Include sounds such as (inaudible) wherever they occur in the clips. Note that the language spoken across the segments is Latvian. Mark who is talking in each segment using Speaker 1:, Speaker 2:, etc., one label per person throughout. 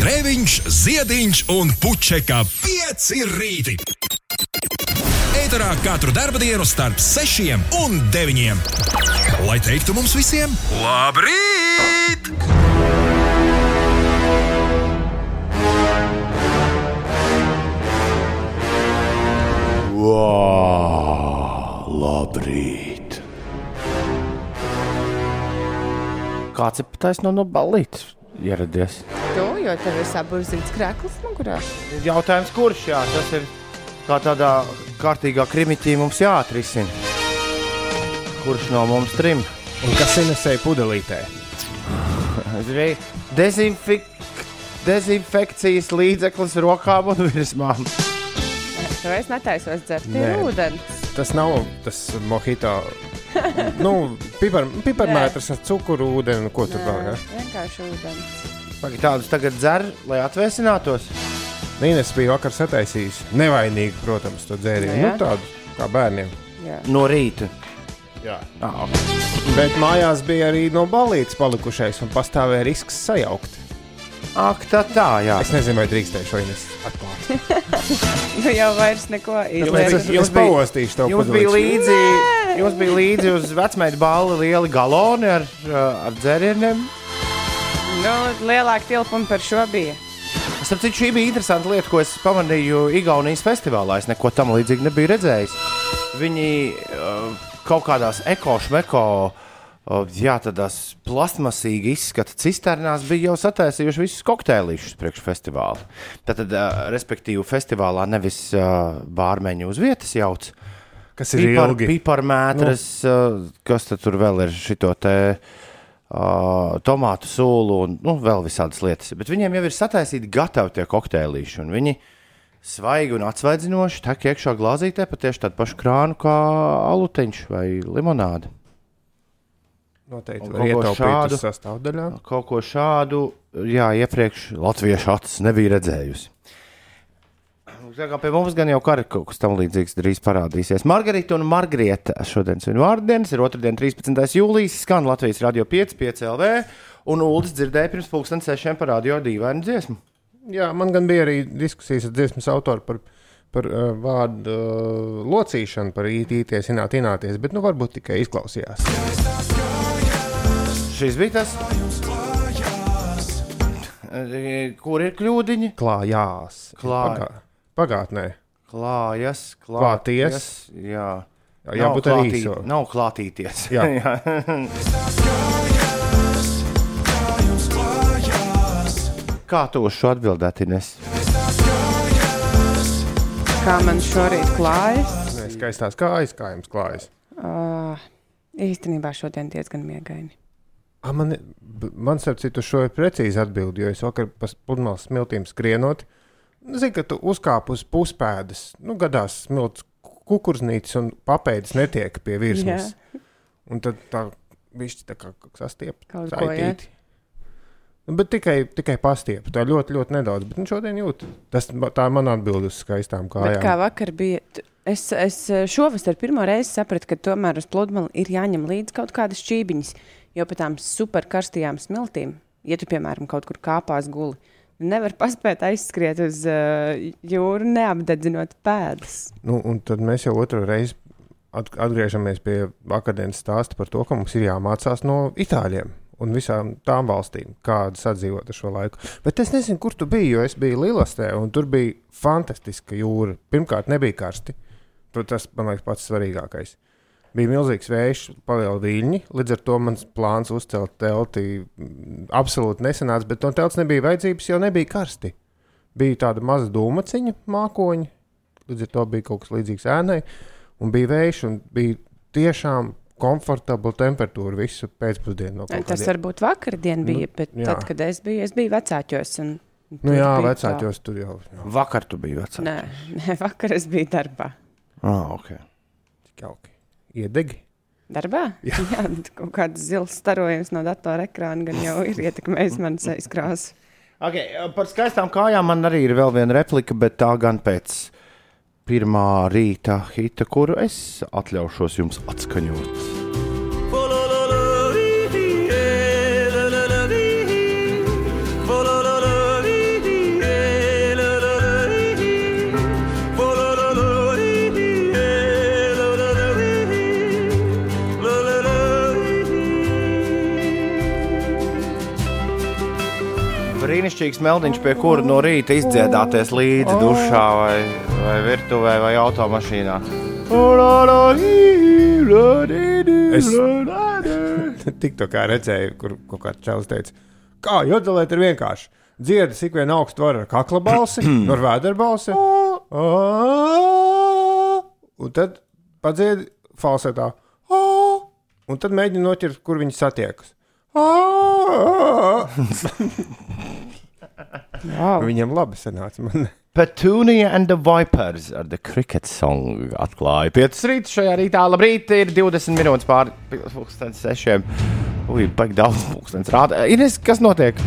Speaker 1: Grēviņš, Ziediņš un Puķeka 5 rīti. Eterā katru dienu starp 6 un 9. Lai teiktu mums visiem, labrīt!
Speaker 2: Wow, labrīt! Kāds ir taisno no balītes ieradies?
Speaker 3: Tu, jo tev ir saburzīts krēkls mugurā.
Speaker 2: Jautājums, kurš jā, tas ir kā tādā kārtīgā krimitī mums jāatrisina? Kurš no mums trim?
Speaker 4: Un kas Inesēja pudelītē? (laughs)
Speaker 2: Dezinfik dezinfekcijas līdzeklis rokām un virsmām.
Speaker 3: Tu es netaisos dzert ir ūdens.
Speaker 4: Tas nav tas mojito. nu, pipar, (laughs) piparmētrs ar cukuru, ūdeni, ko tur vēl.
Speaker 3: Vienkārši ūdens.
Speaker 2: Pagaid, Tādus tagad dzer, lai atvēsinātos.
Speaker 4: Nīnes bija vakar sataisījis. Nevainīgi, protams, to dzērienu.
Speaker 3: Jā.
Speaker 4: Nu, tādu kā bērniem.
Speaker 3: Jā.
Speaker 2: No rīta.
Speaker 4: Jā.
Speaker 2: Ah,
Speaker 4: Bet mājās bija arī no balītes palikušais un pastāvēja risks sajaukt.
Speaker 2: Ak, tā tā, jā.
Speaker 4: Es nezinu, vai drīkstēju šo Ines atklāt. (laughs)
Speaker 3: Nu jau vairs neko
Speaker 4: es,
Speaker 3: izdarīt.
Speaker 2: Jums
Speaker 4: es
Speaker 2: bija-
Speaker 4: paostīšu tev
Speaker 2: Jums bija, līdzi, jums bija līdzi uz vecmēta balva lieli galoni ar, ar dzērieniem.
Speaker 3: Nu, lielāka tilpuma par šo bija.
Speaker 2: Starp citu, šī bija interesanta lieta, ko es pamanīju Igaunijas festivālā. Es neko tam līdzīgu nebiju redzējis. Viņi uh, kaut kādās ekošmeko, uh, jā, tādās plastmasīgi izskata cisternās bija jau sataisījuši visus kokteilīšus priekš festivāla. Tātad, uh, respektīvi, festivālā nevis uh, bārmeņi uz vietas jauc.
Speaker 4: Kas ir
Speaker 2: Pipar,
Speaker 4: ilgi?
Speaker 2: piparmētras, uh, kas tad tur vēl ir šito te uh, tomātu sūlu un nu, vēl visādas lietas. Bet viņiem jau ir sataisīti gatavi tie kokteilīši. un Viņi svaigi un atsvaidzinoši tek iekšā glāzītē pa tieši tādu pašu krānu kā aluteņš vai limonāde.
Speaker 4: Noteikti var
Speaker 2: kaut ko
Speaker 4: ietaupīt
Speaker 2: šādu.
Speaker 4: sastāvdaļā.
Speaker 2: Kaut ko šādu, jā, iepriekš latviešu acis nebija redzējusi. Tā kā pie mums gan jau kara kaut kas tam līdzīgs drīz parādīsies. Margarita un Margarita šodien ir vārdienas, ir otrdien, 13. jūlijas, skan Latvijas radio 5, 5 LV, un Ulas dzirdēja pirms pulksten sešiem par radio dīvainu dziesmu.
Speaker 4: Jā, man gan bija arī diskusijas ar dziesmas autoru par, par uh, vārdu uh, locīšanu, par ītīties, ināt, ināties, bet nu varbūt tikai izklausījās.
Speaker 2: Šis bija tas. Kur ir kļūdiņi?
Speaker 4: Klājās.
Speaker 2: Klāj.
Speaker 4: Pagā, pagātnē.
Speaker 2: Klājas,
Speaker 4: Klāties.
Speaker 2: Jā,
Speaker 4: Jā, jābūt
Speaker 2: Nav
Speaker 4: arī
Speaker 2: klātī-
Speaker 4: īso.
Speaker 2: Nav klātīties. (laughs)
Speaker 4: Jā.
Speaker 2: Kā tu uz šo atbildēji, Ines?
Speaker 3: Kā man šorīt klājas?
Speaker 4: Nē, skaistās kājas, kā jums klājas.
Speaker 3: Uh, īstenībā šodien diezgan miegaini.
Speaker 4: A, man, man starp citu, šo ir precīzi atbildi, jo es vakar pa pludmales smiltīm skrienot. Zinu, ka tu uzkāp uz puspēdas, nu, gadās smilts kukurznītis un papēdis netiek pie virsmas. Un tad tā višķi tā kā sastiep.
Speaker 3: Kaut ko, jā.
Speaker 4: saitīti. Nu, Bet tikai, tikai pastiepu. Tā ļoti, ļoti nedaudz. Bet nu, šodien jūt. Tas, tā ir mana atbilde uz skaistām
Speaker 3: Bet kā
Speaker 4: kājām.
Speaker 3: vakar bija, es, es šovasar pirmo reizi sapratu, ka tomēr uz pludmali ir jāņem līdzi kaut kādas čībiņas. Jo pa tām superkarstajām smiltīm, ja tu, piemēram, kaut kur kāpās guli, nevar paspēt aizskriet uz uh, jūru, neapdedzinot pēdas.
Speaker 4: Nu, un tad mēs jau otru reizi at atgriežamies pie vakardienas stāsta par to, ka mums ir jāmācās no itāļiem. Un visām tām valstīm, kādas atdzīvot ar šo laiku. Bet es nezinu, kur tu biji, jo es biju Lilastē, un tur bija fantastiska jūra. Pirmkārt, nebija karsti. Tas, man liekas, pats svarīgākais. Bija milzīgs vējš, paliela viļņi. Līdz ar to mans plāns uzcelt telti mm, absolūti nesanāca, bet no telts nebija vajadzības, jo nebija karsti. Bija tāda maza dūmaciņa, mākoņa, līdz ar to bija kaut kas līdzīgs ēnai, un bija vējš, un bija tiešām komfortabla temperatūra visu pēcpusdienu. No
Speaker 3: Tas varbūt vakardien bija,
Speaker 4: Nu,
Speaker 3: bet
Speaker 4: jā.
Speaker 3: tad, kad es biju, es biju vecāķos. un
Speaker 4: Nu,
Speaker 3: tur
Speaker 4: jā,
Speaker 3: bija
Speaker 4: vecākos tur jau jā,
Speaker 2: Vakar tu biji vecāks.
Speaker 3: tā. Nē, nē, (laughs) vakar es biju darbā.
Speaker 2: Ah, okay.
Speaker 4: tik jauki. Iedegi.
Speaker 3: Darbā? Jā, (laughs) jā kaut kāds zils starojums no datora ekrāna gan jau ir (laughs) ietekmējis manas sejas krāsu.
Speaker 2: Okay, par skaistām kājām man arī ir vēl viena replika, bet tā gan pēc pirmā rīta hita, kuru es atļaušos jums atskaņot. Brīnišķīgs meldiņš, pie kura no rīta izdziedāties līdzi dušā, vai, vai virtuvē, vai automašīnā.
Speaker 4: Es tikko redzēju, kur kaut kāds čels teica, kā jodelēt ir vienkārši. Dziedi, cik vien augstu var ar kakla balsi, (clears throat) ar vēdera balsi. (clears throat) Un tad padziedi falsetā. (clears throat) Un tad mēģini noķert, kur viņi satiekas.
Speaker 3: Wow. (laughs)
Speaker 4: Viņam labi sanāca. Man.
Speaker 2: Petunia and the Vipers ar The Cricket Song atklāja 5 rītā šajā rītā. Labrīt, ir 20 minūtes pāri pusdienas sešiem. Ui, baigi daudz pulkstenis rāda. Ines, kas notiek?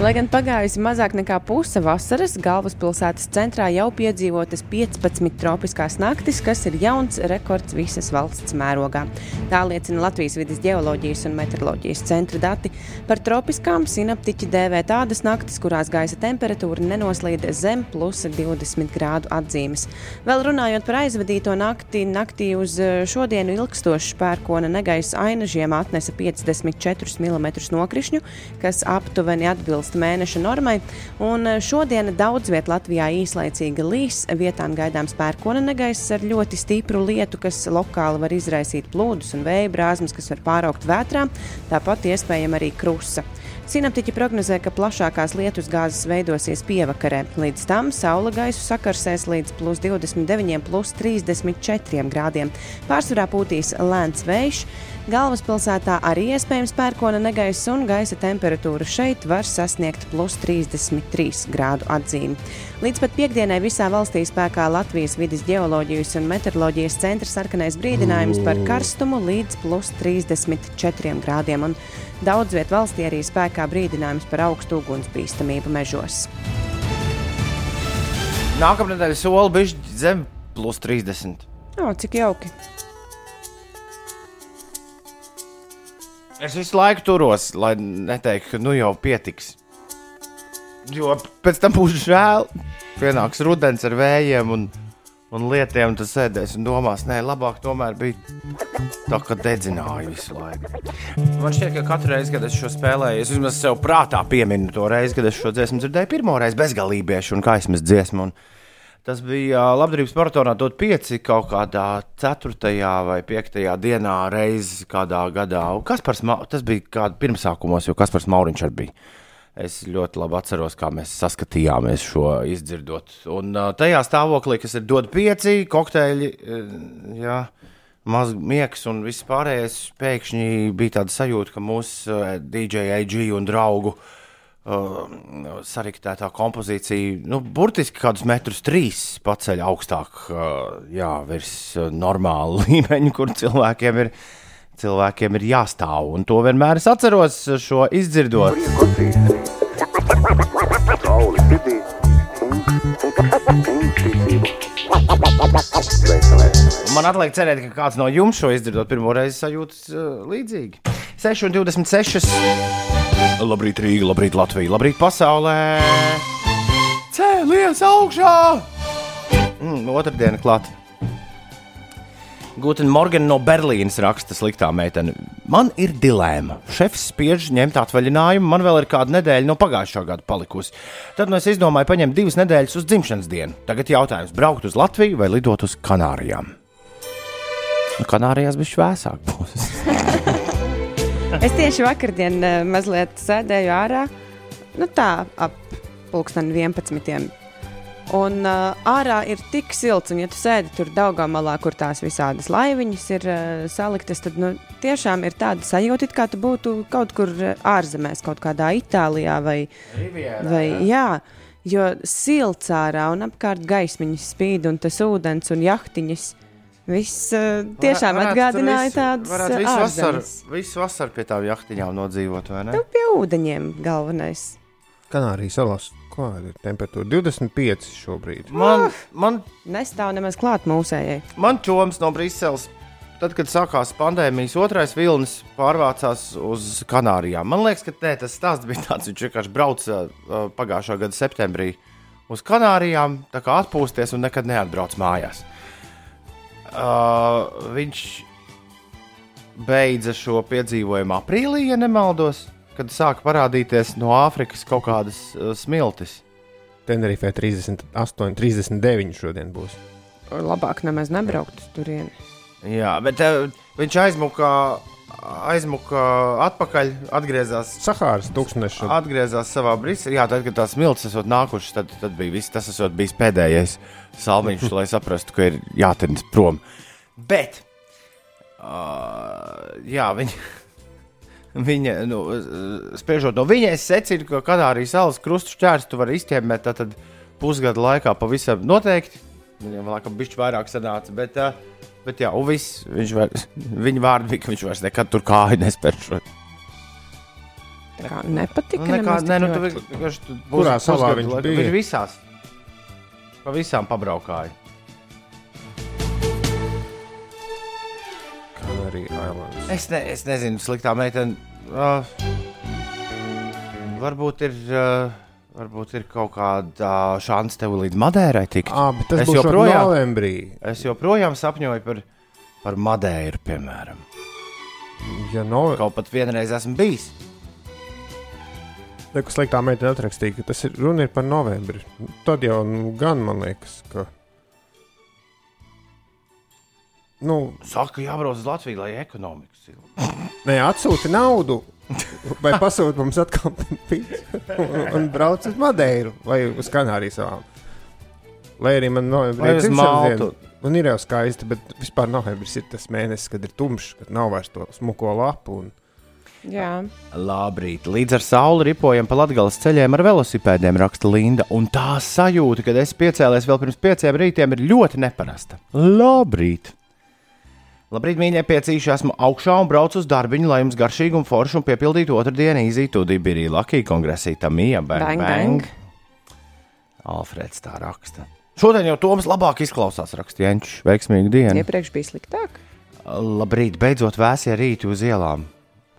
Speaker 3: Lai gan pagājusi mazāk nekā puse vasaras, galvaspilsētas centrā jau piedzīvotas 15 tropiskās naktis, kas ir jauns rekords visas valsts mērogā. Tā liecina Latvijas vidas geoloģijas un meteoroloģijas centra dati. Par tropiskām sinaptiķi dēvē tādas naktis, kurās gaisa temperatūra nenoslīd zem plus 20 grādu atzīmes. Vēl runājot par aizvadīto nakti, naktī uz eh, šodienu ilgstošs pērkona negaisa ainažiem atnesa 54 mm nokrišņu, kas aptuveni atbilst mēneša normai. Un eh, šodien daudz vietā Latvijā īslaicīga līs, vietām gaidāms pērkona negaiss ar ļoti stipru lietu, kas lokāli var izraisīt plūdus un vēja brāzmas, kas var pāraukt vētrā, tāpat iespējama arī krusa. Sinaptiķi prognozē, ka plašākās lietus gāzes veidosies pievakarē. Līdz tam saule gaisu sakarsēs līdz plus 29, plus 34 grādiem. Pārsvarā pūtīs lēns vējš. Galvaspilsētā arī iespējams pērkona negaiss un gaisa temperatūra šeit var sasniegt plus 33 grādu atzīmi. Līdz pat piekdienai visā valstī spēkā Latvijas vidas geoloģijas un meteoroloģijas centra sarkanais brīdinājums par karstumu līdz plus 34 grādiem. Un daudz vietā valstī arī spēkā brīdinājums par augstu ugunsbīstamību mežos.
Speaker 2: Nākamā nedēļa soli bija zem plus 30.
Speaker 3: O, cik jauki!
Speaker 2: Es visu laiku turos, lai neteiktu, ka nu jau pietiks. Jo pēc tam būs žēl. Pienāks rudens ar vējiem un, un lietiem, un tas sēdēs un domās, nē, labāk tomēr bija tā, ka dedzināju visu laiku. Man šķiet, ka katru reizi, kad es šo spēlēju, es vismaz sev prātā pieminu to reizi, kad es šo dziesmu dzirdēju pirmo reizi bezgalībiešu un kaismas dziesmu. Un Tas bija labdarības maratonā, dot pieci kaut kādā 4. vai 5. dienā reizes kādā gadā. Kaspars, tas bija kādā pirmsākumos, jo Kaspars Mauriņš arī bija. Es ļoti labi atceros, kā mēs saskatījāmies šo izdzirdot. Un tajā stāvoklī, kas ir dot pieci kokteļi, jā, maz miegs un viss pārējais, pēkšņi bija tāda sajūta, ka mūsu DJ AG un draugu uh, sariktētā kompozīcija, nu, burtiski kādus metrus trīs paceļ augstāk, uh, jā, virs uh, normāla (laughs) līmeņa, kur cilvēkiem ir, cilvēkiem ir jāstāv. Un to vienmēr es atceros šo izdzirdot.
Speaker 5: Sauli
Speaker 2: Man atliek cerēt, ka kāds no jums šo izdzirdot pirmo reizi sajūtas uh, līdzīgi. 6,26. Labrīt, Rīga, labrīt, Latvija, labrīt, pasaulē! Cēlies augšā! Mm, Otradiena klāta. Guten Morgen no Berlīnas raksta sliktā meitene. Man ir dilēma. Šefs spiež ņemt atvaļinājumu, man vēl ir kāda nedēļa no pagājušā gada palikusi. Tad nu es izdomāju paņemt divas nedēļas uz dzimšanas dienu. Tagad jautājums, braukt uz Latviju vai lidot uz Kanārijām? Nu, Kanārijās bija švēsāk. būs. (laughs)
Speaker 3: Es tieši vakardien eh, mazliet sēdēju ārā, nu tā ap pulksteni 11. Un uh, ārā ir tik silts, un ja tu sēdi tur daļā malā, kur tās visādas laiviņas ir uh, saliktas, tad nu, tiešām ir tāda sajūta, it kā tu būtu kaut kur ārzemēs, kaut kādā Itālijā vai, vai jā. Jo silts ārā un apkārt gaismiņas spīd, un tas ūdens un jahtiņas. Viss uh, tiešām
Speaker 2: Varētu
Speaker 3: atgādināja
Speaker 2: visu-
Speaker 3: tādas
Speaker 2: Varētu
Speaker 3: uh,
Speaker 2: visu vasaru, visu vasaru pie tām jahtiņām nodzīvot, vai ne?
Speaker 3: Nu, pie ūdeņiem galvenais.
Speaker 4: Kanārijas salās, kāda ir temperatūra? 25 šobrīd.
Speaker 2: Man, man
Speaker 3: Nestāv nemaz klāt mūsējai.
Speaker 2: Man čoms no Briseles, tad, kad sākās pandēmijas otrais vilnis, pārvācās uz Kanārijām. Man liekas, ka nē, tas stāsts bija tāds, viņš vienkārši brauca uh, pagājušā gada septembrī uz Kanārijām, tā kā atpūsties un nekad neatbrauc mājās. Uh, viņš beidza šo piedzīvojumu aprīlī, ja nemaldos. kad sāka parādīties no Āfrikas kaut kādas uh, smiltis.
Speaker 4: Tenerifē 38, 39 šodien būs.
Speaker 3: Labāk nemaz nebraukt uz turieni.
Speaker 2: Jā, bet uh, viņš aizmuka, aizmuka atpakaļ, atgriezās.
Speaker 4: Sahāras tūkstneša.
Speaker 2: Atgriezās savā brīdī. Jā, tad, kad tās smilts esot nākušas, tad, tad bija viss. Tas esot bijis pēdējais salmiņš, lai (laughs) saprastu, ka ir jātirnas prom. Bet, uh, jā, viņi. (laughs) Viņa, nu, spriežot no viņa, es secinu, ka Kanārijas salas krustu šķērstu var izķemmēt pusgada laikā pavisam noteikti. Viņam laikam bišķi vairāk sanāca, bet, uh, bet jā, un viss, viņš var, viņa vārdi bija, ka viņš vairs nekad tur kāju nespēršot.
Speaker 3: Tā kā nepatika.
Speaker 2: Nu, nekā, nē, nu, tu, vienkārši tu
Speaker 4: Kurā
Speaker 2: pus-
Speaker 4: salā
Speaker 2: pusgadu
Speaker 4: viņš bija?
Speaker 2: Viņš visās. Pa visām pabraukāja.
Speaker 4: Canary Islands.
Speaker 2: Es, ne, es nezinu, sliktā meitene. Uh, varbūt ir. Uh, Varbūt ir kaut kāda šāda tev līdz Madērai tikt.
Speaker 4: Ah, bet tas
Speaker 2: Es
Speaker 4: būs
Speaker 2: joprojām-
Speaker 4: novembrī.
Speaker 2: Es joprojām sapņoju par, par Madēru, piemēram.
Speaker 4: Ja no,
Speaker 2: Kaut pat vienreiz esmu bijis.
Speaker 4: Neko sliktā meitene atrakstīja, ka tas ir runa ir par novembri. Tad jau nu, gan man liekas, ka. Nu,
Speaker 2: Saka, jābrauc uz Latviju, lai ekonomiku siltu.
Speaker 4: Nē, atsūti naudu, (laughs) vai pasūti mums atkal pīci un, un brauc uz Madeiru vai uz Kanārijas salām. Lai arī man
Speaker 2: Vai
Speaker 4: ir diena. Man ir jau skaisti, bet vispār novembris ir tas mēnesis, kad ir tumšs, kad nav vairs to smuko lapu. Un...
Speaker 3: Jā,
Speaker 2: Labrīt! Līdz ar sauli ripojam pa latgales ceļiem ar velosipēdiem, raksta Linda. Un tā sajūta, kad es piecēlēs vēl pirms pieciem rītiem, ir ļoti neparasta. Labrīt! Labrīt, mīļie piecīši, esmu augšā un braucu uz darbiņu, lai jums garšīgi un forši un piepildītu otru dienu īzītu dibirī Lakija kongresītā Mija Bang
Speaker 3: Bang,
Speaker 2: Bang. Alfreds tā raksta. Šodien jau Toms labāk izklausās, raksta Jenčs. Veiksmīgu dienu!
Speaker 3: iepriekš bija sliktāk.
Speaker 2: Labrīt, beidzot vēsie rīti uz ielām.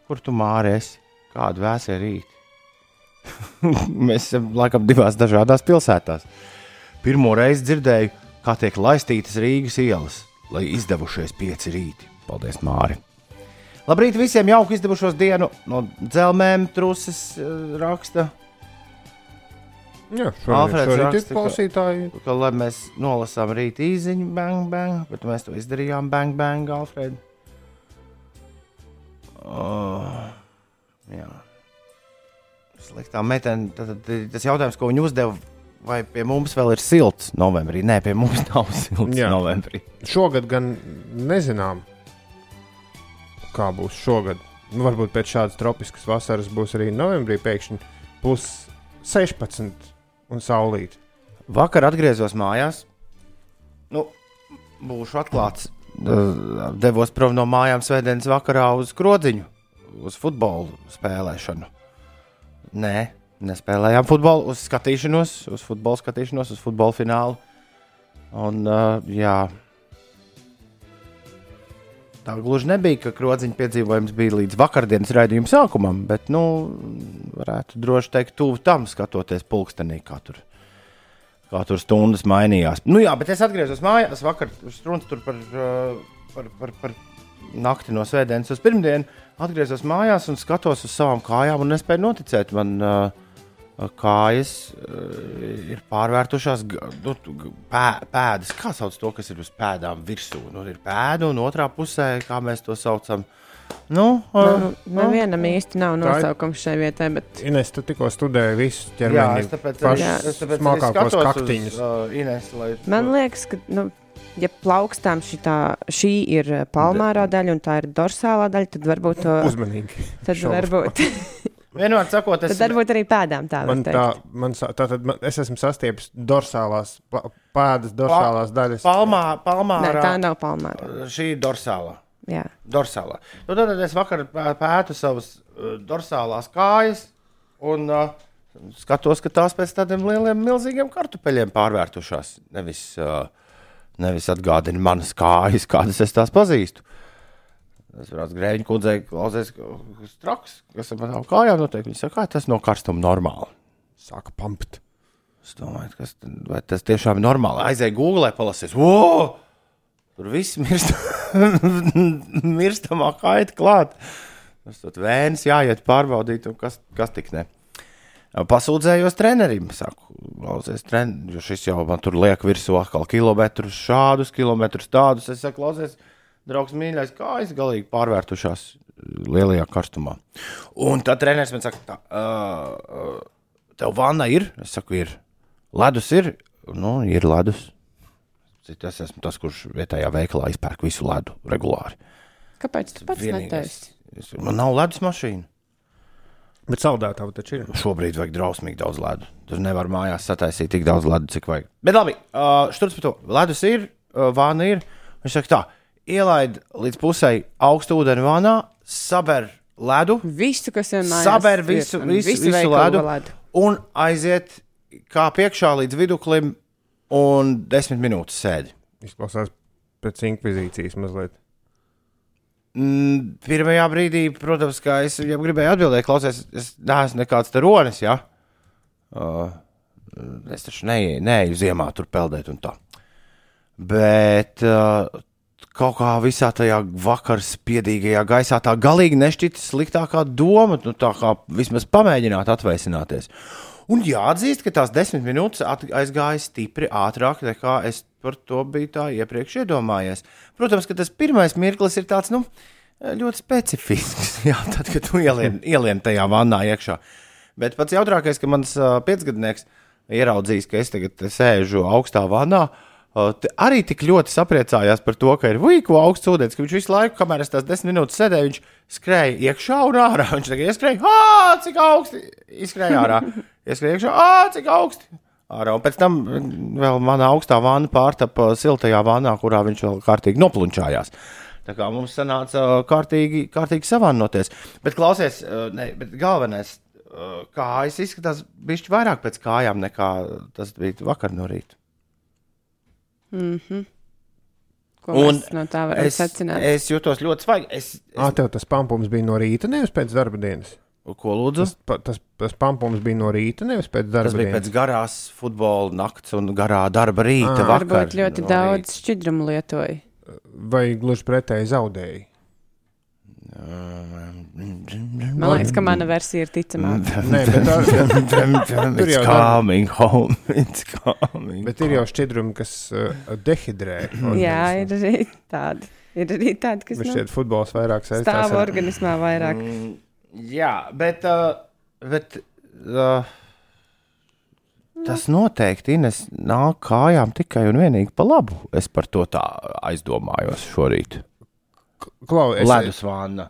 Speaker 2: Kur tu māries? Kādu vēsie rīti? (laughs) Mēs esam laikam divās dažādās pilsētās. Pirmo reizi dzirdēju, kā tiek laistītas Rīgas ielas, lai izdevušies pieci rīti. Paldies, Māri! Labrīt visiem jauki izdevušos dienu no dzelzmēm, truses eh, raksta.
Speaker 4: Jā,
Speaker 2: Alfreds raksta, ka-
Speaker 4: klausītāji.
Speaker 2: Ka, lai mēs nolasām rīta īziņu, bang, bang, bet mēs to izdarījām, bang, bang, Alfred. Oh, jā. Sliktā tad tas jautājums, ko viņi uzdeva, vai pie mums vēl ir silts novembrī? Nē, pie mums (laughs) nav silts
Speaker 4: Jā.
Speaker 2: novembrī.
Speaker 4: Šogad gan nezinām, kā būs šogad. Nu, varbūt pēc šādas tropiskas vasaras būs arī novembrī pēkšņi plus 16 un saulīt.
Speaker 2: Vakar atgriezos mājās. Nu, būšu atklāts. Devos prom no mājām svētdienas vakarā uz krodziņu, uz futbola spēlēšanu. Nē, nespēlējām futbolu, uz skatīšanos, uz futbola skatīšanos, uz futbola finālu. Un, uh, jā, tā gluži nebija, ka krodziņa piedzīvojums bija līdz vakardienas raidījuma sākumam, bet, nu, varētu droši teikt, tuvu tam skatoties pulkstenī, kā tur kā tur stundas mainījās. Nu, jā, bet es atgriezos mājās. Vakar strūns tur par, uh, par, par, par nakti no svētdienas uz pirmdienu. Atgriezos mājās un skatos uz savām kājām un nespēju noticēt. Man uh, kājas ir pārvērtušās, nu, pē, pēdas. Kā sauc to, kas ir uz pēdām virsū? Nu, ir pēda un otrā pusē, kā mēs to saucam. Nu, uh,
Speaker 3: Nevienam īsti nav
Speaker 4: Tā ir-
Speaker 3: nosaukums šai vietai, bet
Speaker 4: Ines, tu tikko studēji visu
Speaker 2: Jā,
Speaker 4: ķermeni.
Speaker 2: es tāpēc arī,
Speaker 4: pašus
Speaker 2: es tāpēc
Speaker 4: smalkākos
Speaker 2: skatos
Speaker 4: kaktiņus.
Speaker 2: Uz, uh, Ines, lai,
Speaker 3: man liekas, ka. Nu, Ja plaukstām šitā, šī ir palmārā daļa un tā ir dorsālā daļa, tad varbūt, to,
Speaker 4: Uzmanīgi.
Speaker 3: tad
Speaker 4: Šaubas.
Speaker 3: varbūt, (laughs)
Speaker 2: Vienmēr sakot, es
Speaker 3: tad varbūt arī pēdām tā
Speaker 4: Man tā, man, tā tad man, es esmu sastiepis dorsālās, pa- pēdas dorsālās daļas.
Speaker 2: Palmā, palmā
Speaker 3: Nē, tā nav palmārā.
Speaker 2: Šī ir dorsālā.
Speaker 3: Jā.
Speaker 2: dorsālā. Nu, tad es vakar pē- pētu savas uh, dorsālās kājas un uh, skatos, ka tās pēc tādiem lieliem, milzīgiem kartupeļiem pārvērtušās. Nevis, uh, nevis atgādina manas kājas, kādas es tās pazīstu. Es braucu grēņu kundzei, klausies, kas traks, kas ar manām kājām notiek. Viņa saka, kā tas no karstuma normāli.
Speaker 4: Sāka pampt.
Speaker 2: Es domāju, kas, tad- vai tas tiešām ir normāli. Aizēju Google, palasīs, wow! Tur viss mirst, (laughs) mirstamā kaita klāt. Tas tur vēns jāiet pārbaudīt, kas, kas tik ne. Pasūdzējos trenerim, saku, klausies, tren, jo šis jau man tur liek virsū atkal kilometrus, šādus kilometrus, tādus. Es saku, klausies, draugs mīļais, kā es galīgi pārvērtušās lielajā karstumā. Un tad treneris man saka, tā, uh, tev vanna ir? Es saku, ir. Ledus ir? Nu, ir ledus. Es esmu tas, kurš vietējā veikalā izpērk visu ledu regulāri.
Speaker 3: Kāpēc tu pats netaisi?
Speaker 2: Man nav ledus mašīna.
Speaker 4: Bet saldētāji taču ir.
Speaker 2: Šobrīd vajag drausmīgi daudz ledu. Tur nevar mājās sataisīt tik daudz ledu, cik vajag. Bet labi, uh, šturc par to. Ledus ir, uh, vāna ir. Viņš saka, tā, ielaid līdz pusē augstu ūdeni vānā, saber ledu,
Speaker 3: Visu, kas ir mājās.
Speaker 2: saber visu,
Speaker 3: un
Speaker 2: visu, visu
Speaker 3: veikalu
Speaker 2: ledu,
Speaker 3: ledu.
Speaker 2: un aiziet kā priekšā līdz viduklim un desmit minūtes sēdi.
Speaker 4: Izklausās pēc inkvizīcijas mazliet.
Speaker 2: Mm, Pirmajā brīdī, protams, kā es jau gribēju atbildēt, klausies, es neesmu nekāds teronis. Ja? Uh, es taču neeju, neeju ziemā tur peldēt un tā. Bet uh, kaut kā visā tajā vakar spiedīgajā gaisā tā galīgi nešķita sliktākā doma, nu, tā kā vismaz pamēģināt atvaisināties. Un jāatzīst, ka tās desmit minūtes aizgāja stipri ātrāk nekā es par to biju iepriekš iedomājies. Protams, ka tas pirmais mirklis ir tāds, nu, ļoti specifisks. (laughs) Jā, tad, kad tu ielien, ielien tajā vannā iekšā. Bet pats jautrākais, ka mans uh, piecgadnieks ieraudzījis, ka es tagad sēžu augstā vannā. Uh, arī tik ļoti sapriecājās par to, ka ir vīku augsts ūdens, ka viņš visu laiku, kamēr es tās desmit minūtes sēdēju, viņš skrēja iekšā un ārā. Viņš tagad ieskrēja, ah, cik augsti! Izskrēja ārā. Ieskrēja iekšā, ah, cik augsti! Ārā. Un pēc tam mm, vēl mana augstā vana pārtapa siltajā vannā, kurā viņš vēl kārtīgi noplunčājās. Tā kā mums sanāca ā, kārtīgi, kārtīgi savānoties. Bet, klausies, ā, ne, bet galvenais, ā, kājas izskatās bišķi vairāk pēc kājām nekā tas bija vakar no rīta.
Speaker 3: Ko mēs no tā varam
Speaker 2: es,
Speaker 3: secināt?
Speaker 2: es jutos ļoti svaigi. Es,
Speaker 4: Ah,
Speaker 2: es,
Speaker 4: tev tas pampums bija no rīta, nevis pēc darba dienas.
Speaker 2: ko lūdzu?
Speaker 4: Tas, pa- tas, tas pampums bija no rīta, nevis pēc darba
Speaker 2: Tas bija
Speaker 4: dienas.
Speaker 2: pēc garās futbola nakts un garā darba rīta.
Speaker 4: Ah.
Speaker 2: vakar
Speaker 3: Varbūt ļoti
Speaker 2: no
Speaker 3: daudz šķidrumu lietoja.
Speaker 4: Vai gluži pretēji zaudēji?
Speaker 3: Man liekas, ka mana versija ir ticamāka.
Speaker 4: Nē, bet, tā, (laughs)
Speaker 2: Tur
Speaker 4: jau
Speaker 2: coming home. (laughs) It's coming.
Speaker 4: bet ir jau šķidrumi, kas uh, dehidrē. (clears throat)
Speaker 3: Jā, ir arī tādi. Ir arī tādi, kas
Speaker 4: Bet
Speaker 3: nav.
Speaker 4: šeit futbols vairāk saistās
Speaker 3: stāv
Speaker 4: ar
Speaker 3: organismā vairāk.
Speaker 2: Mm, jā, bet, uh, bet uh, tas noteikti Ines, nāk kājām tikai un vienīgi pa labu. Es par to tā aizdomājos šorīt.
Speaker 4: Klau, es,
Speaker 2: Ledus vāna.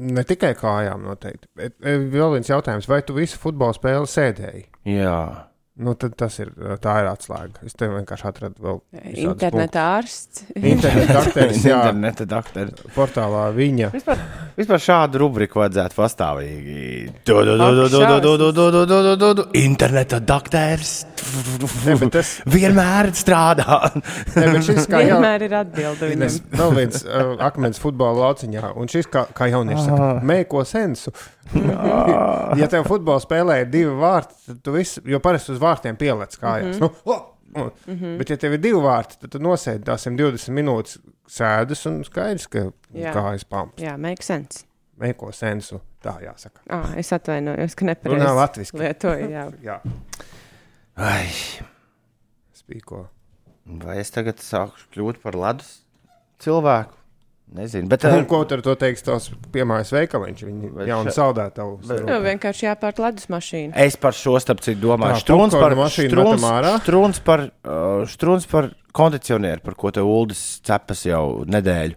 Speaker 4: Ne tikai kājām, noteikti. Bet, e, vēl viens jautājums, vai tu visu futbola spēli sēdēji?
Speaker 2: Jā,
Speaker 4: Nu, tad tas ir, tā ir atslēga. Es tev vienkārši atradu vēl visādus
Speaker 3: Interneta ārsts.
Speaker 4: dakteris, jā,
Speaker 2: interneta doktori.
Speaker 4: portālā viņa.
Speaker 2: Vispār, vispār šādu rubriku vajadzētu pastāvīgi. Du, du,
Speaker 4: Ne, tas
Speaker 2: vienmēr strādā.
Speaker 4: ne, šis, kā jau...
Speaker 3: Vienmēr ir atbilde. Viņam.
Speaker 4: Vēl viens uh, akmens futbola lauciņā, un šis, kā, kā jaunieši saka, ah. mēko sensu. Ah. ja tev futbolā spēlē divi vārti, tad tu viss, jo parasti uz vārtiem pielec kājās. Mm -hmm. nu, oh! Mm -hmm. Bet, ja tev ir divi vārti, tad tu nosēdi 120 minūtes sēdes un skaidrs, ka
Speaker 3: jā.
Speaker 4: kājas pampas.
Speaker 3: Jā, make sense.
Speaker 4: Mēko sensu, tā jāsaka.
Speaker 3: Ah, es atvainojos, ka nepareizi.
Speaker 4: Runā latviski.
Speaker 3: Lietoju, jā.
Speaker 4: jā.
Speaker 2: Ai,
Speaker 4: spīko.
Speaker 2: vai es tagad sāku kļūt par ledus cilvēku? Nezinu, bet
Speaker 4: Un
Speaker 2: uh,
Speaker 4: ko tur to teiks tos piemājas veikaliņš? Viņi
Speaker 2: Bet
Speaker 4: jaunu
Speaker 2: še-
Speaker 4: saldētavu.
Speaker 3: Nu, vienkārši jāpārt ledus mašīnu.
Speaker 2: es par šo starp citu domāju. Strūns par,
Speaker 4: mašīnu ārā.
Speaker 2: strūns par, uh, strūns par kondicionieru, par ko te Uldis cepas jau nedēļu.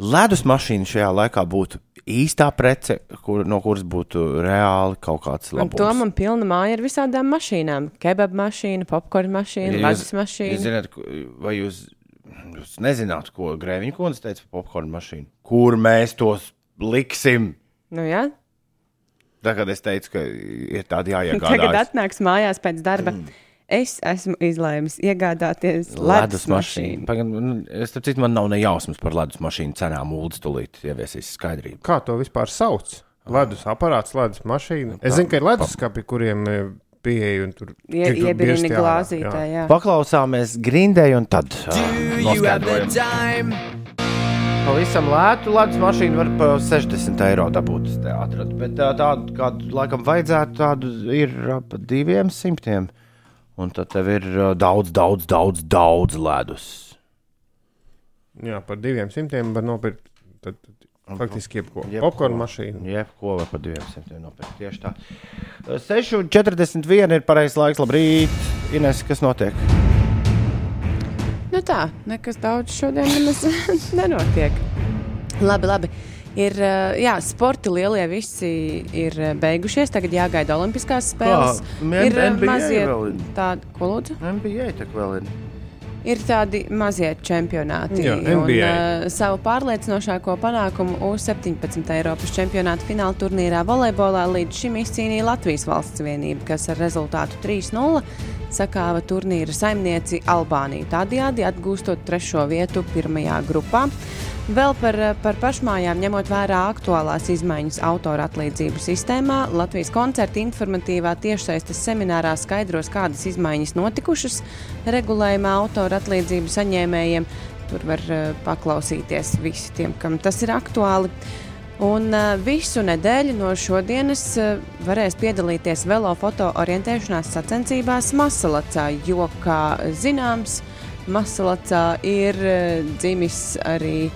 Speaker 2: Ledus mašīna šajā laikā būtu īstā prece, kur, no kuras būtu reāli kaut kāds
Speaker 3: Un
Speaker 2: labs.
Speaker 3: to man pilna māja ar visādām mašīnām. Kebab mašīna, popkorn mašīna,
Speaker 2: Ja Jūs
Speaker 3: mašīna.
Speaker 2: zināt, ko- vai jūs, jūs nezināt, ko Grēviņa kundze teica par popkornu mašīnu? Kur mēs tos liksim?
Speaker 3: Nu, jā.
Speaker 2: Tagad es teicu, ka ir tādi (laughs)
Speaker 3: Tagad
Speaker 2: jāiegādā.
Speaker 3: atnāks mājās pēc darba. Es esmu izlēmis iegādāties ledus mašīnu.
Speaker 2: Pagaid, nu, Es tam citu, man nav ne jausmas par ledus mašīnu cenām. Lūdzu, tūlīt ieviesīs skaidrību.
Speaker 4: Kā to vispār sauc? Ledus aparāts, ledus mašīna. Es zinu, ka ir leduskapi, kuriem e, pieeja un tur
Speaker 3: Ie,
Speaker 4: ārā,
Speaker 3: glāzītē,
Speaker 4: jā.
Speaker 3: jā.
Speaker 2: Paklausāmies grindēju un tad uh, noskaidrojam. pavisam lētu ledus mašīnu var par 60 eiro dabūt. Atradu. Bet tā- tādu, kādu laikam vajadzētu, tādu ir ap 200. Un tad tev ir ā, daudz, daudz, daudz, daudz ledus.
Speaker 4: Jā, par diviem simtiem var nopirkt tad, tad, faktiski jebko.
Speaker 2: Jebko.
Speaker 4: Popkornu mašīnu.
Speaker 2: Jebko var par 200 nopirkt. Tieši tā. 6,41 ir pareizais laiks. Labrīt, Ines, kas notiek?
Speaker 3: Nu tā, nekas daudz šodien nemaz (laughs) nenotiek. Labi, labi. Ir, uh, jā, sporti lielie visi ir uh, beigušies. Tagad jāgaida Olimpiskās spēles.
Speaker 2: Kā?
Speaker 3: ir uh,
Speaker 2: NBA
Speaker 3: mazie tādi, ko lūdzu?
Speaker 2: NBA tā vēl ir.
Speaker 3: Ir tādi mazie čempionāti.
Speaker 4: Jā,
Speaker 3: un, uh, savu pārliecinošāko panākumu U-17 Eiropas čempionāta fināla turnīrā volejbolā līdz šim izcīnīja Latvijas valsts vienība, kas ar rezultātu 3-0 sakāva turnīra saimnieci Albāniju, tādējādi atgūstot trešo vietu pirmajā grupā. Vēl par, par pašmājām, ņemot vērā aktuālās izmaiņas autora atlīdzību sistēmā, Latvijas koncerta informatīvā tiešsaistes seminārā skaidros, kādas izmaiņas notikušas regulējumā autora atlīdzību saņēmējiem. Tur var uh, paklausīties visi tiem, kam tas ir aktuāli. Un uh, visu nedēļu no šodienas uh, varēs piedalīties velofoto orientēšanās sacensībās Masalacā, jo, kā zināms, Masalacā ir uh, dzimis arī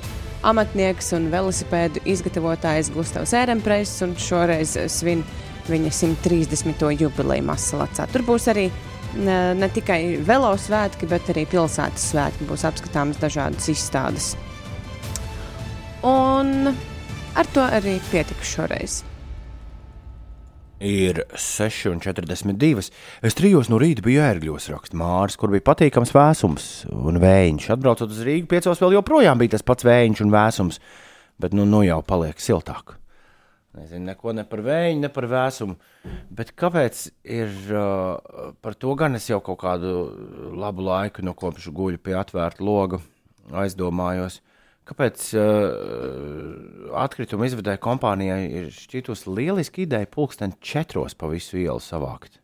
Speaker 3: amatnieks un velosipēdu izgatavotājs Gustavs Ēremprejs, un šoreiz svin viņa 130. jubileju Masalacā. Tur būs arī ne, ne tikai velosvētki, bet arī pilsētas svētki. Būs apskatāmas dažādas izstādes. Un ar to arī pietika šoreiz.
Speaker 2: Ir 6,42. Es trijos no rīta biju ērgļos, raksta Mārcis, kur bija patīkams vēsums un vējš. Atbraucot uz Rīgā, piecos vēl joprojām bija tas pats vējš un vēsums, bet nu, nu jau paliek siltāk. Nezinu, neko ne par vēju, ne par vēsumu. Bet kāpēc ir uh, par to gan es jau kaut kādu labu laiku, no kopš guļu pie atvērta loga, aizdomājos. Kāpēc uh, atkrituma izvedēja kompānijai ir šķitusi lieliski ideja pulksten četros pa visu ielu savākt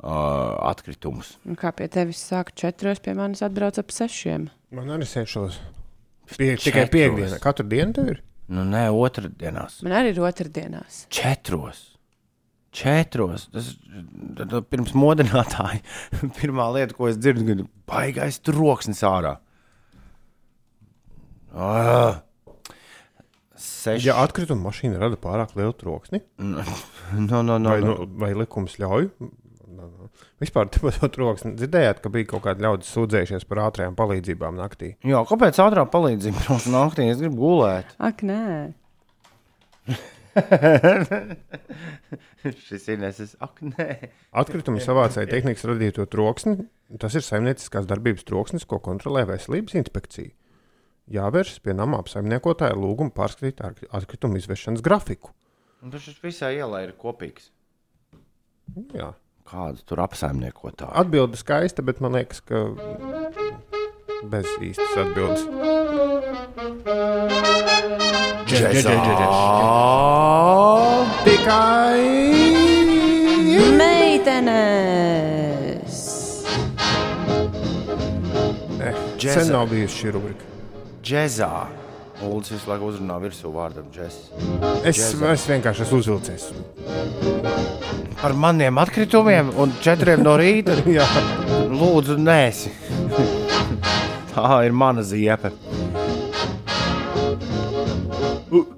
Speaker 2: uh, atkritumus?
Speaker 3: Un kā pie tevis sāk četros, pie manis atbrauc ap sešiem.
Speaker 4: Man arī sēžos. Pie, tikai piekdienā. Katru dienu tev ir?
Speaker 2: Nu, nē, otrdienās.
Speaker 3: Man arī ir otrdienās.
Speaker 2: Četros. Četros. Tas tad, tad, pirms modinātāja. (laughs) Pirmā lieta, ko es dzirdu, ir baigais troksnis ārā. Ah. Seši.
Speaker 4: Ja atkrituma mašīna rada pārāk lielu troksni,
Speaker 2: no, no, no,
Speaker 4: vai,
Speaker 2: no.
Speaker 4: nu, vai likums ļauj? Nu, nu. Vispār par to troksni dzirdējāt, ka bija kaut kādi ļaudis sūdzējušies par ātrām palīdzībām naktī.
Speaker 2: Jā, kāpēc ātrā palīdzība naktī? Es gribu gulēt.
Speaker 3: Ak, nē. (laughs)
Speaker 2: Šis ir nesis. Ak, nē.
Speaker 4: Atkrituma savācēja tehnikas radīto troksni. Tas ir saimnieciskās darbības troksnis, ko kontrolē veselības inspekcija. Jāvēršas pie nama apsaimniekotāja lūguma pārskatīt atkritumu izvešanas grafiku.
Speaker 2: Un Tas visai ielai ir kopīgs.
Speaker 4: Jā.
Speaker 2: Kādu tur apsaimniekotāju?
Speaker 4: Atbilde skaista, bet man liekas, ka bez īstas atbildes. Tikai
Speaker 3: Meitenes!
Speaker 2: Džeza.
Speaker 4: sen nav bijusi šī rubrika.
Speaker 2: Džezā. Uldis visu laiku uzrunā virsū vārdam džeks.
Speaker 4: Es,
Speaker 2: Džeza.
Speaker 4: es vienkārši esmu uzvilcies.
Speaker 2: Par maniem atkritumiem un četriem no rīta. (laughs)
Speaker 4: Jā,
Speaker 2: Lūdzu, nēsi. Tā ir mana ziepe.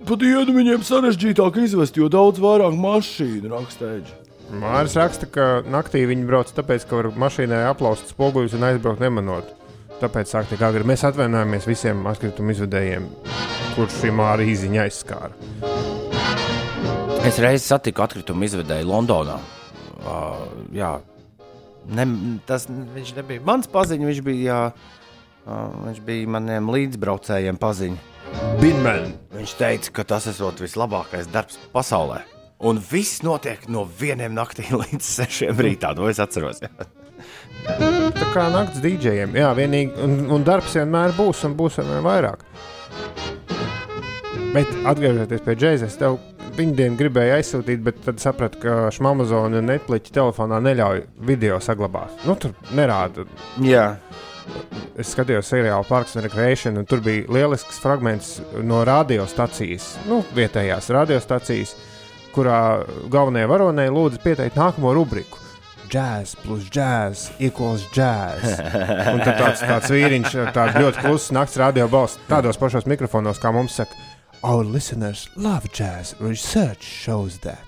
Speaker 2: Pa dienu viņiem sarežģītāk izvest, jo daudz vairāk mašīnu rakstēģi.
Speaker 4: Mārcis raksta, ka naktī viņi brauc tāpēc, ka var mašīnai aplaust spoguļus un aizbraukt nemanot. Tāpēc sāk tik agri. Mēs atvainojamies visiem atkritumu izvedējiem, kurš šī māra īziņa aizskāra.
Speaker 2: Es reiz satiku atkritumu izvedēju Londonā. Uh, jā, ne, tas viņš nebija mans paziņš, viņš bija, uh, viņš bija maniem līdzbraucējiem paziņš.
Speaker 4: Binmen!
Speaker 2: Viņš teica, ka tas ir vislabākais darbs pasaulē. Un viss notiek no vieniem naktī (laughs) līdz sešiem rītā. To es atceros. Jā.
Speaker 4: Tā kā naktas dīdžejiem. Jā, vienīgi, un, un darbs vienmēr būs un būs ar vien vairāk. Bet atgriežoties pie džēzes, tev viņa dienu gribēju aizsūtīt, bet tad sapratu, ka Amazon un Netflix telefonā neļauj video saglabāt. Nu, tur nerāda.
Speaker 2: Jā,
Speaker 4: Es skatījos seriālu Parks and Recreation, un tur bija lielisks fragments no radiostacijas, nu, vietējās radiostacijas, kurā galvenajai varonei lūdza pieteikt nākamo rubriku. Jazz plus jazz equals jazz. (laughs) Un tad tāds, tāds vīriņš, tāds ļoti kluss nakts radio balss, tādos pašos mikrofonos, kā mums saka, Our listeners love jazz. Research shows that.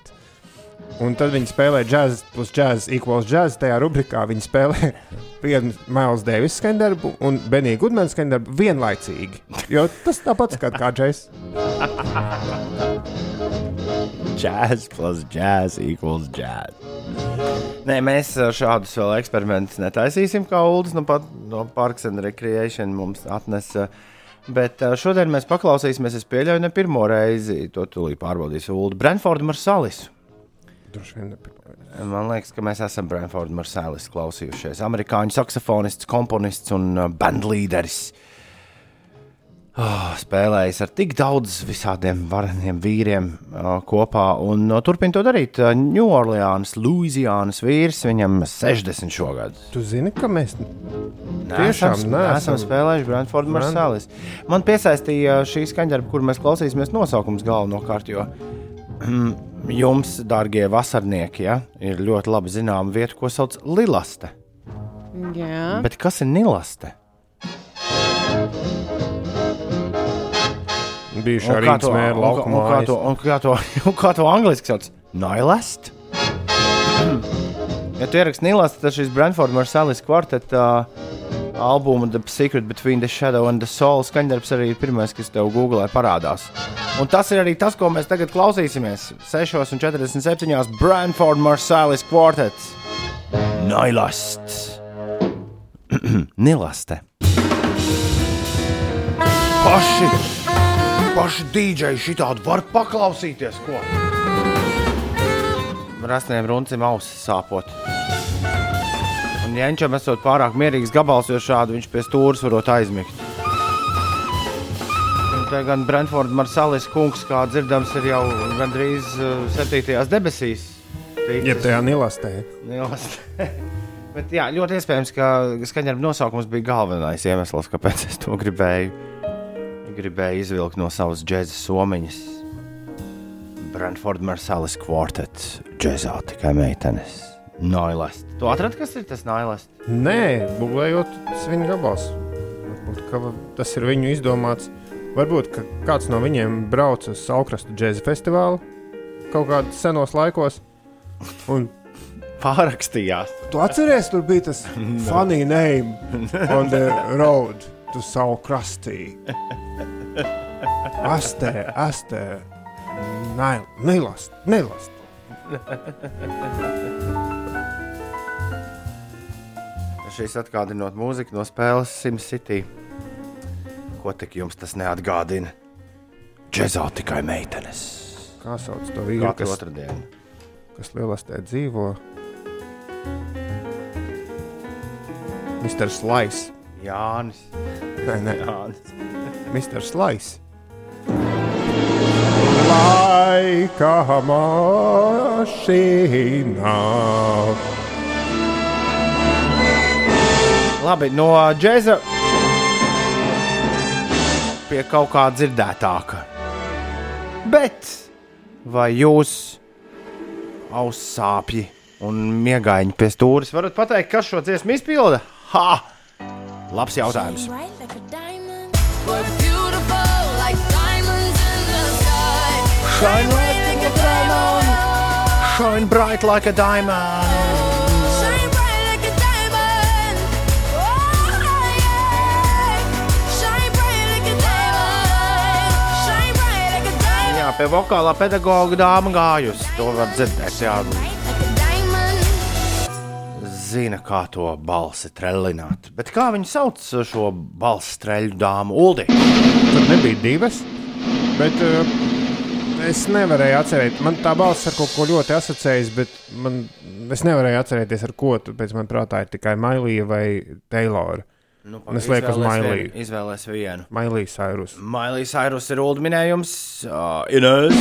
Speaker 4: Un tad viņi spēlē jazz plus jazz equals jazz. Tajā rubrikā viņi spēlē (laughs) vienu Mails Deivis skandarbu un Beniju Gudmanu skandarbu vienlaicīgi. Jo tas tāpat kā kā džeks.
Speaker 2: jazz plus jazz equals jazz. Nē, mēs uh, šādus vēl eksperimentus netaisīsim, kā Ulas no, pat- no Parks and Recreation mums atnesa. Bet uh, šodien mēs paklausīsimies, es pieļauju, ne pirmo reizi. To tūlīt pārbaudīs Ulu Brentfordu Marsalis. Man liekas, ka mēs esam Brentfordu Marsalis klausījušies. Amerikāņu saksofonists, komponists un uh, bandlīderis. Oh, spēlējis ar tik daudz visādiem vareniem vīriem uh, kopā un uh, turpina to darīt. Uh, New Orleans, Louisianas vīrs, viņam 60 šogad.
Speaker 4: Tu zini, ka mēs
Speaker 2: Tiešām neesam
Speaker 4: neesam.
Speaker 2: spēlējuši Brentfordu Marsalis. Man piesaistīja šī skaņdarba, kur mēs klausīsimies nosaukums galvenokārt, jo (clears throat) jums, dārgie vasarnieki, ja, ir ļoti labi zināma vieta, ko sauc Lilaste.
Speaker 3: Jā,
Speaker 2: Bet kas ir Nilaste?
Speaker 4: Bijušā
Speaker 2: Un kā
Speaker 4: Rīgas
Speaker 2: to-
Speaker 4: mēra
Speaker 2: un kā-
Speaker 4: laukumā.
Speaker 2: un kā to- un kā to- un kā to angliski sauc? Nihilist? Ja tu ieraksti Nihilist, tad šis Brentford Marsalis kvarteta uh, albuma The Secret Between the Shadow and the Soul skaņdarbs arī ir pirmais, kas tev Google parādās. Un tas ir arī tas, ko mēs tagad klausīsimies. 6,47. Brentford Marsalis kvartets. Nihilist. (clears throat) Nilaste. Paši! Paši dīdžeji šitādi var paklausīties, ko. Rasniem runcim ausis sāpot. Un Jančam esot pārāk mierīgs gabals, jo šādi viņš pie stūres varot aizmigt. Un te gan Brentfords Marsalis kungs, kā dzirdams, ir jau gandrīz uh, septītajās debesīs.
Speaker 4: Jeb tajā nilastē.
Speaker 2: Nielast. (laughs) Bet jā, ļoti iespējams, ka skaņdarba nosaukums bija galvenais iemesls, kāpēc es to gribēju, gribēju izvilkt no savas džēza somiņas. Brentford Marsalis kvartets, džēzā tikai meitenes. Nailest. Tu atradi, kas ir tas nailest?
Speaker 4: Nē, būvējot tas viņa gabals. Varbūt ka tas ir viņu izdomāts. Varbūt ka kāds no viņiem brauc uz Saukrastu džēza festivālu kaut kādos senos laikos. Un (laughs)
Speaker 2: Pārakstījās.
Speaker 4: tu atceries, tur bija tas (laughs) funny name on the road to Saukrastī. Astē, astē, Nai- nilast, nilast.
Speaker 2: Šīs atgādinot mūziku no spēles SimCity. Ko tik jums tas neatgādina? Džēzā tikai meitenes.
Speaker 4: Kā sauc to vīru, kas, kas lielastē dzīvo? Mr. Slice.
Speaker 2: Jānis.
Speaker 4: Nē, nē,
Speaker 2: Jānis.
Speaker 4: Mr. Slice. Laika mašīnā.
Speaker 2: Labi, no džēza pie kaut kā dzirdētāka. Bet vai jūs auss sāpji un miegaiņi pie stūres varat pateikt, kas šo dziesmu izpilda? Ha! Labs jautājums.
Speaker 6: Bright like a diamond. We're beautiful like diamonds in the sky.
Speaker 2: Shine like a diamond. Shine bright like a diamond.
Speaker 6: Shine bright like a diamond. Oh, yeah. Shine bright like a diamond. Shine bright like a diamond.
Speaker 2: Jā, pie vokālā pedagoga dāma gājus. To var dzirdēt. Jā, zina, kā to balsi trellināt. Bet kā viņi sauc šo balsi treļu dāmu? Uldi!
Speaker 4: Tur nebija divas, bet uh, es nevarēju atcerēties. Man tā balss ar kaut ko ļoti asociējas, bet man, es nevarēju atcerēties, ar ko. Tāpēc man prātā ir tikai Mailija vai Taylora.
Speaker 2: Nu,
Speaker 4: Un es lieku uz Mailī.
Speaker 2: vienu, Izvēlēs vienu.
Speaker 4: Mailīs Sairus.
Speaker 2: Mailijas Airus ir ulu minējums. Uh, Inês,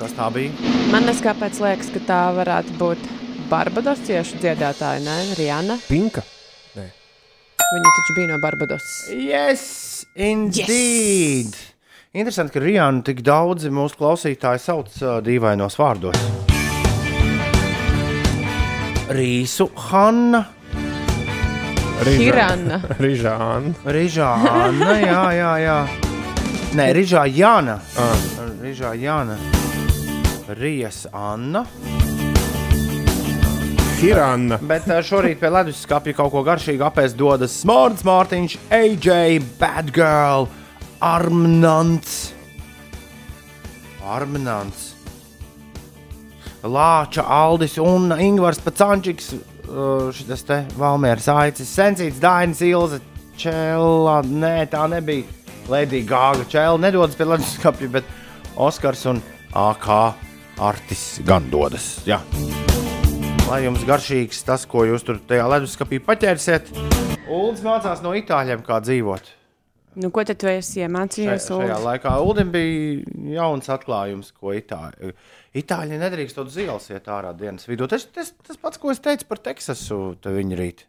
Speaker 2: kas tā bija?
Speaker 7: Man nes kāpēc liekas, ka tā varētu būt barbadosiešu dziedātāja, ne? Rihanna.
Speaker 4: Pinka.
Speaker 7: Viņa taču bija no Barbadosas.
Speaker 2: Yes, indeed! Yes. Interesanti, ka Rijānu tik daudzi mūsu klausītāji sauc uh, dīvainos vārdos. Rīsu Hanna,
Speaker 7: Hirana.
Speaker 4: Rižāna.
Speaker 2: Rižāna, jā, jā, jā. Nē, Rižā Jāna.
Speaker 4: Ah.
Speaker 2: Rižā Jāna. Rijas Anna.
Speaker 4: Hirana.
Speaker 2: Bet uh, šorīt pie leduskapja kaut ko garšīgu apēst dodas Smārts, Mārtiņš, AJ, Bad Girl, Armnants. Armnants. Lāča, Aldis un Ingvars Pacančiks. uh, Šis te Valmērs aicis, Sensīts, Dainis, Ilze, Čēlā. Nē, tā nebija. Lēdija Gāga, Čēlā nedodas pie leduskapja, bet Oskars un AK Artis gan dodas. Jā. Lai jums garšīgs tas, ko jūs tur tajā leduskapī paķersiet. Uldis mācās no itāļiem, kā dzīvot.
Speaker 3: Nu, ko tad tu esi iemācījies?
Speaker 2: Šajā, šajā laikā Uldim bija jauns atklājums, ko itāļi. Itāļi nedrīkst uz ielas iet ārā dienas vidū. Tas, tas, tas pats, ko es teicu par Teksasu, te viņi rīt.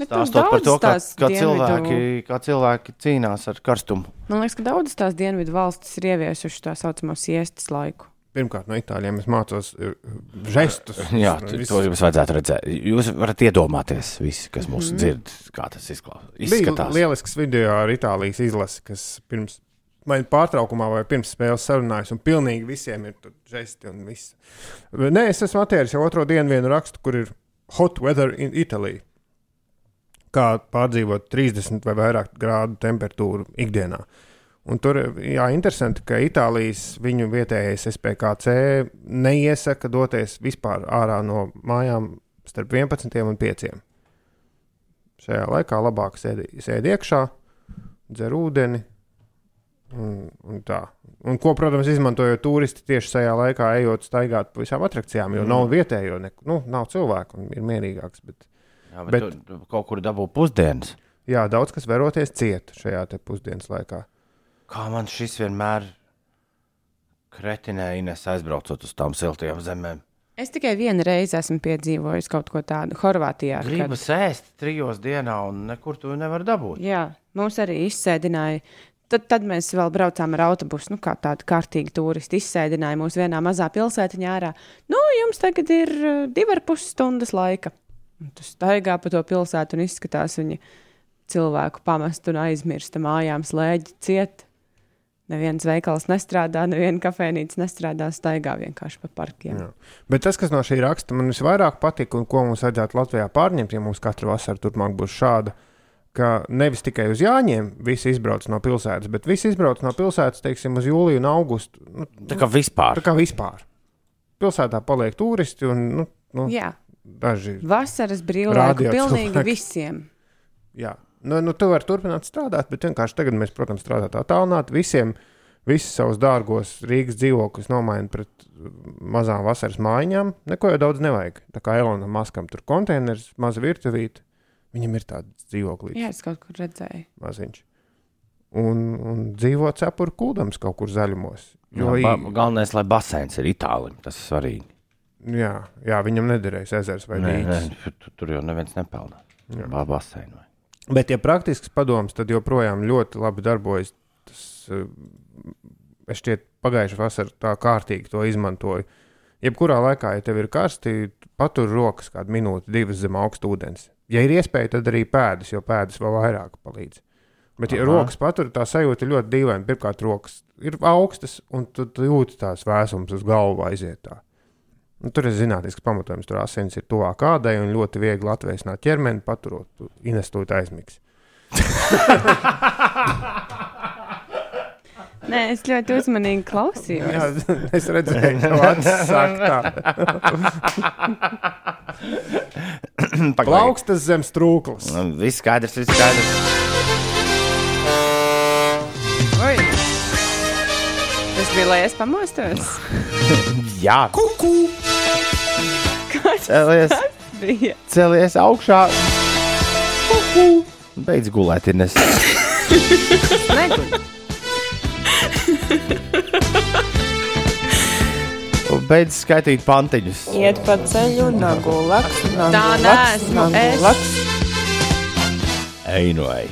Speaker 2: Stāstot par to, kā, kā, cilvēki, kā cilvēki cīnās ar karstumu.
Speaker 3: Man liekas, ka daudzas tās dienvidu valstis ir ieviesušas tā saucamo siestas laiku.
Speaker 4: Pirmkārt, no itāļiem es mācos uh, žestus. (laughs)
Speaker 2: Jā,
Speaker 4: Viss-
Speaker 2: to jums vajadzētu redzēt. Jūs varat iedomāties, visi, kas mūs mm dzird, kā tas izklā-
Speaker 4: Bija lielisks video ar Itālijas izlasi, kas pirms vai pārtraukumā vai pirms spēles sarunājas, un pilnīgi visiem ir žesti un viss. Nē, es esmu atvēris jau otro dienu vienu rakstu, kur ir hot weather in Italy. Kā pārdzīvot 30 vai vairāk grādu temperatūru ikdienā. Un tur jā, interesanti, ka Itālijas viņu vietējais SPKC neiesaka doties vispār ārā no mājām starp 11 un 5. Šajā laikā labāk sēdi, sēdi iekšā, dzer ūdeni. Un, un tā. un ko, protams, izmantojot turisti tieši šajā laikā, ejot staigāt pa visām attrakcijām, jo mm. nav vietējo, ne, nu, nav cilvēku un ir mierīgāks. Bet,
Speaker 2: Jā, bet, bet tu, tu kaut kur dabū pusdienas.
Speaker 4: jā, daudz kas veroties ciet šajā pusdienas laikā.
Speaker 2: Kā man šis vienmēr kretinēja, Ines aizbraucot uz tām siltajām zemēm.
Speaker 3: Es tikai vienu reizi esmu piedzīvojis kaut ko tādu Horvātijā. kad-
Speaker 2: Gribas ēst trijos dienā, un nekur to nevar dabūt.
Speaker 3: Jā, mums arī izsēdināja. Tad, tad mēs vēl braucām ar autobusu, nu, kā tādi kārtīgi turisti. Izsēdināja mūs vienā mazā pilsētiņā ārā. Nu, jums tagad ir uh, divi ar pus stundas laika. Un Tu staigā pa to pilsētu un izskatās viņa cilvēku pamest un aizmirsta mājām slēdzi ciet. Neviens veikals nestrādā, neviena kafejnīca nestrādā, staigā vienkārši pa parkiem.
Speaker 4: Jā. Bet tas, kas no šī raksta man visvairāk patika un ko mums vajadzētu Latvijā pārņemt, ja mums katru vasaru turpmāk būs šāda, ka nevis tikai uz Jāņiem visi izbrauc no pilsētas, bet visi izbrauc no pilsētas, teiksim, uz jūliju un augustu. Nu,
Speaker 2: Tā kā vispār.
Speaker 4: tā kā vispār. Pilsētā paliek turisti un nu, nu,
Speaker 3: Jā,
Speaker 4: daži.
Speaker 3: vasaras brīvlaiku pilnīgi
Speaker 4: cilvēki.
Speaker 3: visiem.
Speaker 4: Jā, nu, nu, tu vari turpināt strādāt, bet vienkārši tagad mēs, protams, strādājam attālināti. Visiem visus savus dārgos Rīgas dzīvokļus nomainīt pret uh, mazām vasaras mājiņām. Neko jau daudz nevajag. Tā kā Elonam Maskam tur konteineris, maza virtuvīte. Viņam ir tāds dzīvoklis,
Speaker 3: Jā, es kaut kur redzēju.
Speaker 4: maziņš. Un, un dzīvo cepuru kūdams kaut kur zaļumos. Jo,
Speaker 2: Jā, ba galvenais, lai baseins ir itālim. Tas ir svarīgi.
Speaker 4: jā, jā, viņam nederēs ezers vai
Speaker 2: Nē, nē, tu- tur jau neviens nepelna.
Speaker 4: Jā.
Speaker 2: Vai.
Speaker 4: Bet, ja praktisks padoms, tad joprojām ļoti labi darbojas. Tas, eh, es šķiet, pagājušā vasarā tā kārtīgi to izmantoju. Jebkurā laikā, ja tev ir karsti, patur rokas kādu minūti, divas zem augsta ūdens. Ja ir iespēja, tad arī pēdas, jo pēdas vēl vairāk palīdz. Bet, ja
Speaker 2: Aha.
Speaker 4: rokas patur, tā sajūta ir ļoti dīvaina. Pirmkārt, rokas ir augstas, un tu, tu jūti tās vēsums uz galvu aiziet. Tā. Nu, tur ir zinātnisks pamatojums, tur asins ir tuvāk kādai un ļoti viegli atvēsināt ķermeni, paturot inestūt aizmigs. (laughs)
Speaker 3: Nē, es ļoti uzmanīgi klausījos.
Speaker 4: Jā, (laughs) es redzēju, ka tas saka, ka plaukstas zem strūklas.
Speaker 2: Nu, Viss skaidrs, viss skaidrs.
Speaker 3: Oi! Tas bija, lai es pamostos. (laughs)
Speaker 2: Jā,
Speaker 4: Kuku!
Speaker 2: Celies, celies augšā. Beidz gulēt, ir nes. Beidz skaitīt pantiņus.
Speaker 3: Iet pa ceļu, nagu laks, nagu
Speaker 7: Tā neesmu es.
Speaker 3: laks.
Speaker 2: Ej, no ej.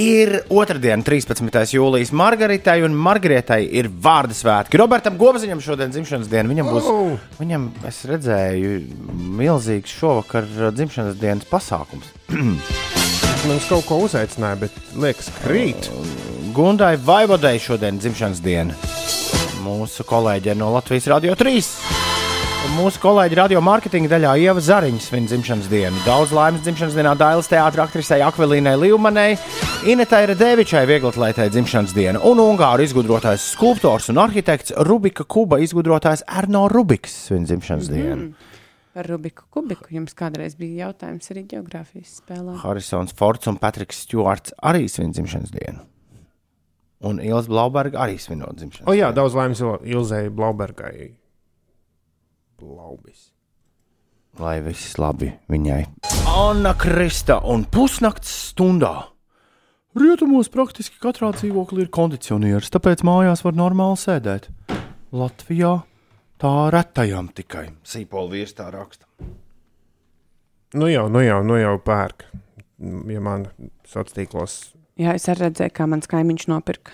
Speaker 2: Ir otrdiena, 13. jūlijas Margaritai un Margarietai ir vārdu svētki. Robertam Gobziņam šodien dzimšanas diena. Viņam būs,
Speaker 4: Oh.
Speaker 2: viņam, es redzēju, milzīgs šovakar uh, dzimšanas dienas pasākums. (clears throat)
Speaker 4: Man uz kaut ko uzaicināja, bet liekas, krīt.
Speaker 2: Gundai Vaivodai šodien dzimšanas diena. Mūsu kolēģe no Latvijas Radio 3. Un Mūsu kolēģi radio mārketinga daļā Ieva Zariņš svin dzimšanas dienu. Daudz laimes dzimšanas dienā Dailas teātris aktrisei Akvilīnai Līumanai, Inetai Redevičai vieglatlētai dzimšanas diena un Ungāru izgudrotājs skulptors un arhitekts Rubika Kuba izgudrotājs Erno Rubiks svin dzimšanas dienu.
Speaker 3: Par Rubiku kubiku jums kādreiz bija jautājums arī geogrāfijas spēlē.
Speaker 2: Harisons Fords un Patriks Stjuarts arī svin dzimšanas dienu. Un Ilis Blauberga arī svinot dzimšanas
Speaker 4: O jā, daudz laimes Il- Ilzei Blaubergai. Blaubis.
Speaker 2: Lai viss labi viņai. Anna Krista un pusnakts stundā. Rietumos praktiski katrā dzīvoklī ir kondicionieris, tāpēc mājās var normāli sēdēt. Latvijā tā retajam tikai. Sīpola vīrs tā raksta.
Speaker 4: Nu jau, nu jau, nu jau pērk. Ja man sociālos tīklos
Speaker 3: Jā, es arī redzēju, kā mans kaimiņš nopirka.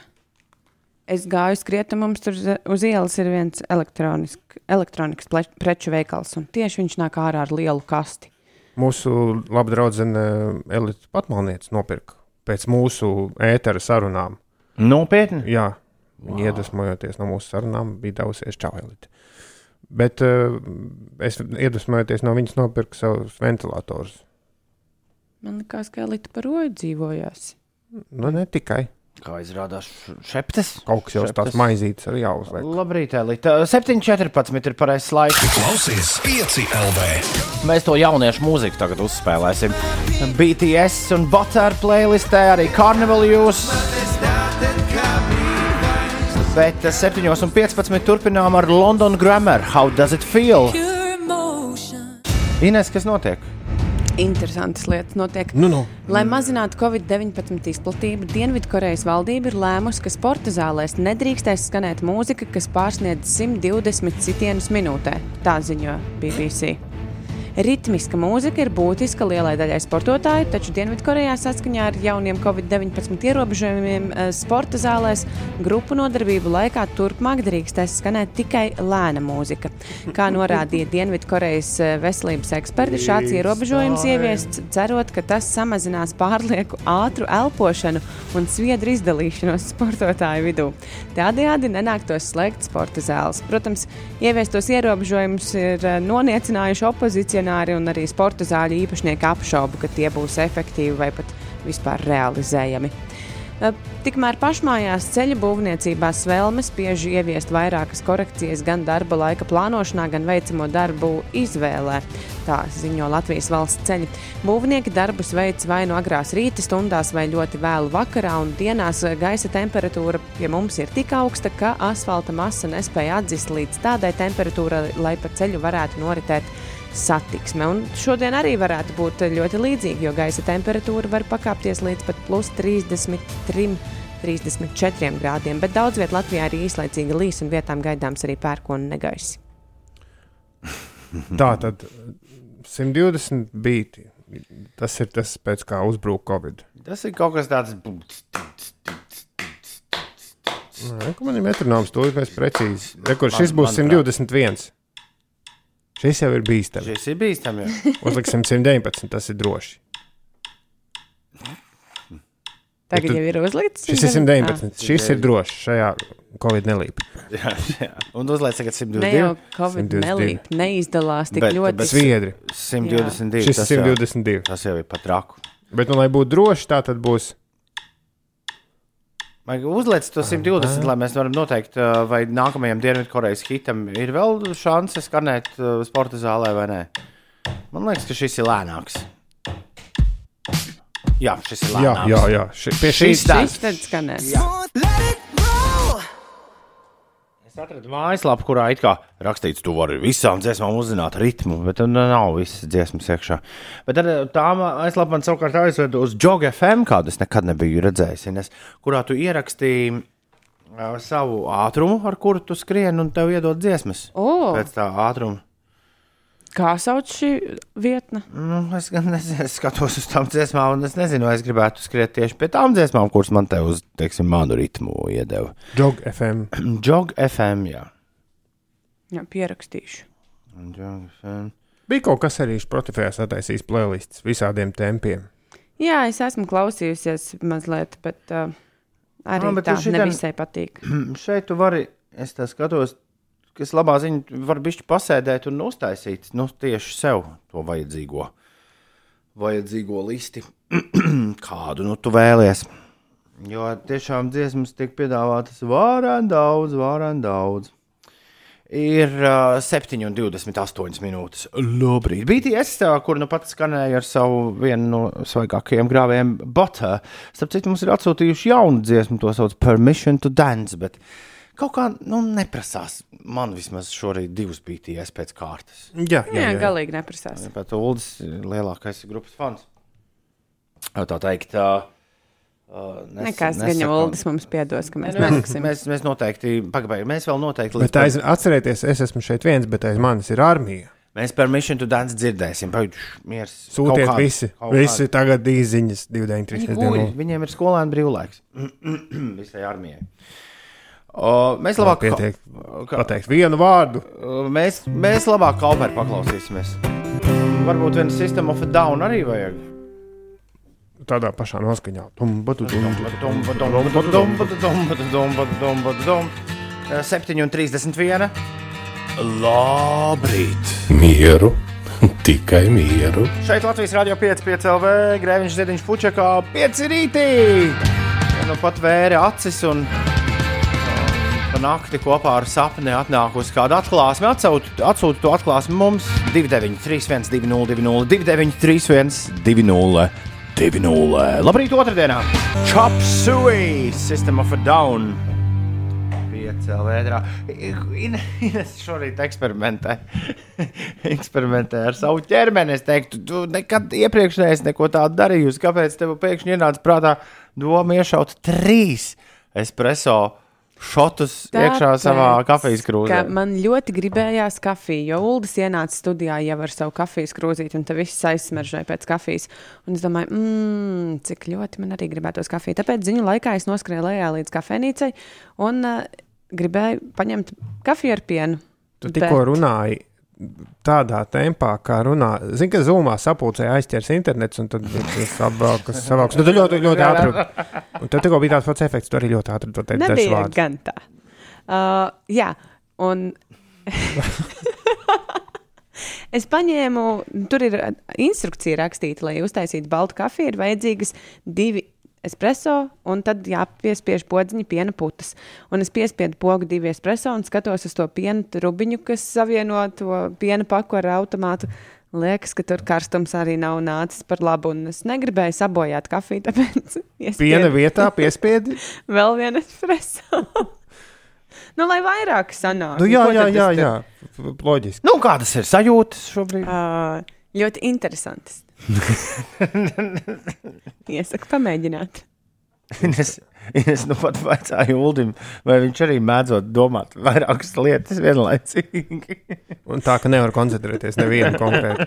Speaker 3: Es gāju skriet, un mums tur uz ielas ir viens elektronisk- elektronikas preču veikals, un tieši viņš nāk ārā ar lielu kasti.
Speaker 4: mūsu laba draudzene Elīte Patmalniece nopirka pēc mūsu ētera sarunām.
Speaker 2: Nopietni?
Speaker 4: Jā, viņa iedvesmojoties no mūsu sarunām, bija devusies čauēlīt. Bet uh, es iedvesmojoties no viņas nopirku savus ventilatorus.
Speaker 3: Man liekas, ka Elīte par roju dzīvojās.
Speaker 4: Nu, ne tikai.
Speaker 2: Kā izrādās, šeptes?
Speaker 4: Kaut kas jau tāds maizītis arī jāuzliek.
Speaker 2: Labrīt, Elīte. 7.14 ir pareizais laiks.
Speaker 1: Klausies 5 LV.
Speaker 2: Mēs to jauniešu mūziku tagad uzspēlēsim. BTS un Butter playlistē arī Carnival jūs. Bet 7.15 turpinām ar London Grammar. How does it feel? Ines, kas notiek?
Speaker 3: Interesantas lietas notiek.
Speaker 4: Nu, nu.
Speaker 3: Lai mazinātu Covid-19 izplatību, Dienvidkorejas valdība ir lēmusi, ka sporta zālēs nedrīkstēs skanēt mūzika, kas pārsniedz 120 sitienus minūtē. Tā ziņo BBC. Ritmiska mūzika ir būtiska lielai daļai sportotāju, taču Dienvidkorejā saskaņā ar jauniem Covid-19 ierobežojumiem eh, sporta zālēs grupu nodarbību laikā turpmāk drīkstēs skanēt tikai lēna mūzika. Kā norādīja Dienvidkorejas eh, veselības eksperti, šāds ierobežojums ieviests, cerot, ka tas samazinās pārlieku ātru elpošanu un sviedru izdalīšanos sportotāju vidū. Tādējādi nenāktos slēgt sporta zāles. Protams, ieviestos ierobežojumus ir eh, noniecinājuši opozicionāri un arī sporta zāļu īpašnieki apšaubu, ka tie būs efektīvi vai pat vispār realizējami. Tikmēr pašmājās ceļu būvniecībā svelmes spiež ieviest vairākas korekcijas gan darba laika plānošanā, gan veicamo darbu izvēlē. Tā ziņo Latvijas valsts ceļi. Būvnieki darbus veic vai no agrās rīta stundās, vai ļoti vēlu vakarā, un dienās gaisa temperatūra pie mums ir tik augsta, ka asfalta masa nespēja atzist līdz tādai temperatūrai, lai pa ceļu varētu noritēt satiksme. Un šodien arī varētu būt ļoti līdzīga, jo gaisa temperatūra var pakāpties līdz pat plus 33. 34 grādiem, bet daudz vietā Latvijā ir īslaicīga līs un vietām gaidāms arī pērkona negaisi.
Speaker 4: Tā tad 120 bija. Tas ir tas, pēc kā uzbruka Covid.
Speaker 2: Tas ir kaut kas tāds.
Speaker 4: Nē, man ir metronoms, to es precīzi. Rekur, šis būs
Speaker 2: manuprāt.
Speaker 4: 121. Šis jau ir bīstami.
Speaker 2: Šis ir bīstami. jā. (laughs)
Speaker 4: Uzliksim 119, tas ir droši.
Speaker 3: Tagad
Speaker 4: tu-
Speaker 3: jau ir uzlikts.
Speaker 4: Šis ir 119. Šis ir drošs šajā Covid nelīp.
Speaker 2: Jā, jā. Un uzliek tagad
Speaker 3: Ne jau
Speaker 2: 122.
Speaker 3: Covid
Speaker 4: 122.
Speaker 3: nelīp, neizdalās tik
Speaker 2: Bet-
Speaker 3: ļoti.
Speaker 2: bet
Speaker 4: Sviedri.
Speaker 2: 122.
Speaker 4: Šis ir
Speaker 2: tas jau-
Speaker 4: 122.
Speaker 2: Tas jau ir pat raku.
Speaker 4: Bet, nu, lai būtu droši, tā tad būs.
Speaker 2: Vajag uzliekt to 120, lai mēs varam noteikt, vai nākamajam Dienvidkorejas hitam ir vēl šāds skanēt sporta zālē vai nē. Man liekas, ka šis ir lēnāks. Jā, šis ir
Speaker 4: Jā,
Speaker 2: lēnāks.
Speaker 4: jā, jā. Ši, pie šīs
Speaker 2: Šis tā.
Speaker 3: Šis tad skanēs.
Speaker 2: Jā. Es atradu mājaslapu, kurā it kā rakstīts, tu vari visām dziesmām uzzināt ritmu, bet tur nav visas dziesmas iekšā. Bet tad, eh, tā mājaslapa man savukārt aizveda uz Jog FM, kādu es nekad nebiju redzējis, Ines, kurā tu ierakstīji uh, savu ātrumu, ar kuru tu skrieni, un tev iedod dziesmas
Speaker 3: O,
Speaker 2: pēc tā ātruma.
Speaker 3: Kā sauc šī vietne?
Speaker 2: Nu, es gan nezinu, es skatos uz tām dziesmām, un es nezinu, vai es gribētu skriet tieši pie tām dziesmām, kuras man te uz, teiksim, manu ritmu iedeva.
Speaker 4: Jog FM. (clears throat)
Speaker 2: Jog FM, jā.
Speaker 3: Jā, pierakstīšu.
Speaker 2: Jog FM.
Speaker 4: Bija kaut kas arī Spotify sataisījis playlists visādiem tempiem.
Speaker 3: Jā, es esmu klausījusies mazliet, bet uh, arī
Speaker 2: Ah,
Speaker 3: ah,
Speaker 2: bet
Speaker 3: tā
Speaker 2: tu šitan-
Speaker 3: nevisai patīk. (clears throat)
Speaker 2: Šeit tu vari, es tā skatos, kas labā ziņa, var bišķi pasēdēt un uztaisīt nu, tieši sev to vajadzīgo, vajadzīgo listi, (clears throat) kādu nu tu vēlies. Jo tiešām dziesmas tiek piedāvātas vārēn daudz, vārēn daudz. Ir uh, 7,28 minūtes. Labrīt. BTS, uh, kur nu pat skanēja ar savu vienu no svaigākajiem grāvējiem, Butter. Starp citu, mums ir atsūtījuši jaunu dziesmu, to sauc Permission to Dance. Bet kaut kā nu, neprasās. Man vismaz šorīt divas BTS pēc kārtas.
Speaker 4: Jā,
Speaker 3: Jā, jā, galīgi neprasās.
Speaker 2: Pat Ulas lielākais grupas fans. Tā teikt, uh, uh, nes-
Speaker 3: Nekas, gan jau. Uldis mums piedos, ka mēs
Speaker 2: Mēs,
Speaker 3: neliksim.
Speaker 2: mēs, mēs noteikti, pagaidām, mēs vēl noteikti
Speaker 4: Bet aiz, atcerieties, es esmu šeit viens, bet aiz manis ir armija.
Speaker 2: Mēs par Mission to Dance dzirdēsim. Pagaidām, mieras.
Speaker 4: Sūtiet
Speaker 2: kādu-
Speaker 4: visi. Visi
Speaker 2: kādu.
Speaker 4: tagad īziņas 293.
Speaker 2: Viņi guļ, viņiem ir skolēni brīvlaiks. (clears throat) Visai armijai. O, mēs labāk
Speaker 4: Pietiek.
Speaker 2: ka-
Speaker 4: Pateikt vienu vārdu.
Speaker 2: o, Mēs, mēs labāk kalpēr paklausīsimies. Varbūt viena System of a Down arī vajag.
Speaker 4: Tādā pašā noskaņā.
Speaker 2: Dumba, dumba, dumba. 7,31. Labrīt!
Speaker 1: Mieru, tikai mieru.
Speaker 2: Šeit Latvijas Rādio 5,5 LV, Grēviņš Ziedņš Pučakā, 5 rītī! Nu pat vēra acis un pa nakti kopā ar sapni atnākusi kāda atklāsme. Atsūt, atsūta to atklāsmi mums 293, 202, 293, 202, 202. Labrīt, otrdienā! Chop Suey, System of a Down! Piecēlā vētrā. Ines šorīt eksperimentē. (laughs) eksperimentē ar savu ķermeni. Es teiktu, tu nekad iepriekš neesi neko tādu darījusi. Kāpēc tev pēkšņi ienāca prātā doma iešaut trīs espreso šotus iekšā savā kafijas krūzē?
Speaker 3: ka Man ļoti gribējās kafiju, jo Uldis ienāca studijā jau ar savu kafijas krūzīti, un te viss aizsmeržoja pēc kafijas. Un es domāju, mmm, cik ļoti man arī gribētos kafiju. Tāpēc ziņu laikā es noskrēju lejā līdz kafejnīcai un uh, gribēju paņemt kafiju ar pienu.
Speaker 4: Tu tikko runāji tādā tempā, kā runā. Zini, ka zūmā sapulcē aizķers internets, un tad tas apgājas savāks. Nu, tad ļoti, ļoti ātri. Un tad tikko bija tāds pats efekts, tu arī ļoti ātri to teici.
Speaker 3: Nebija gan tā. Uh, jā, un (laughs) es paņēmu, tur ir instrukcija rakstīta, lai uztaisītu baltu kafiju, ir vajadzīgas divi espreso, un tad jāpiespiež podziņa piena putas. Un es piespiedu pogu divi espreso un skatos uz to piena rubiņu, kas savieno to piena paku ar automātu. Liekas, ka tur karstums arī nav nācis par labu, un es negribēju sabojāt kafiju, (laughs) tāpēc es
Speaker 4: Piena vietā piespiedi. (laughs)
Speaker 3: vēl vienu espreso. nu, lai vairāk sanāk.
Speaker 4: Nu, jā, jā, jā, jā. F- Loģiski.
Speaker 2: Nu, kādas ir sajūtas šobrīd?
Speaker 3: Uh, ļoti interesantas. (laughs) Iesaku pamēģināt.
Speaker 2: Es, es nu pat vaicāju Uldim, vai viņš arī mēdzot domāt vairākas lietas vienlaicīgi. (laughs)
Speaker 4: Un tā, ka nevar koncentrēties nevienu konkrētu.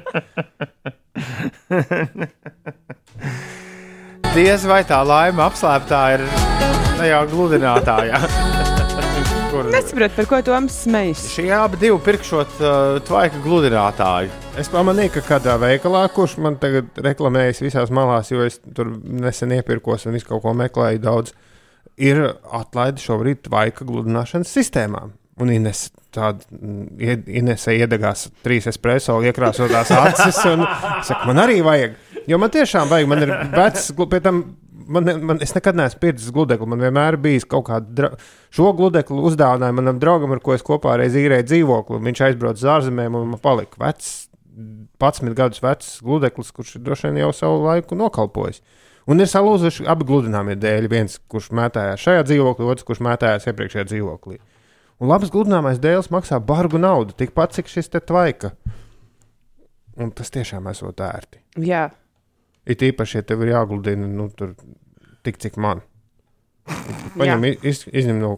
Speaker 2: Diez vai tā laime apslēptā ir tajā gludinātājā. Kur
Speaker 3: Nesaprotu, par ko Toms smejas.
Speaker 2: šie abi divi pirkšot uh, tvaika gludinātāju.
Speaker 4: Es pamanīju, ka kādā veikalā, kurš man tagad reklamējas visās malās, jo es tur nesen iepirkos un visu kaut ko meklēju daudz, ir atlaide šobrīd tvaika gludināšanas sistēmām. Un Ines tāda mm, Inese iedegās trīs espreso, iekrāsotās acis. Un, saka, man arī vajag. Jo man tiešām vajag, man ir vecs, pie tam man, man, es nekad neesmu pircis gludekli. Man vienmēr bijis kaut kāda. Dra... Šo gludekli uzdāvināja manam draugam, ar ko es kopā reiz īrēju dzīvokli. Viņš aizbrauca uz ārzemēm un man palika vecs, 11 gadus vecs gludeklis, kurš droši vien jau savu laiku nokalpojis. Un ir salūzuši abi gludināmie dēļi. Viens, kurš mētājās šajā dzīvoklī, otrs, kurš mētājās iepriekšējā dzīvoklī. Un labs gludināmais dēls maksā bargu naudu, tikpat cik šis te tvaika. Un tas tiešām esot ērti.
Speaker 3: Jā,
Speaker 4: It īpaši, ja tev ir jāgludina, nu, tur tik cik man. Paņem, iz, izņem no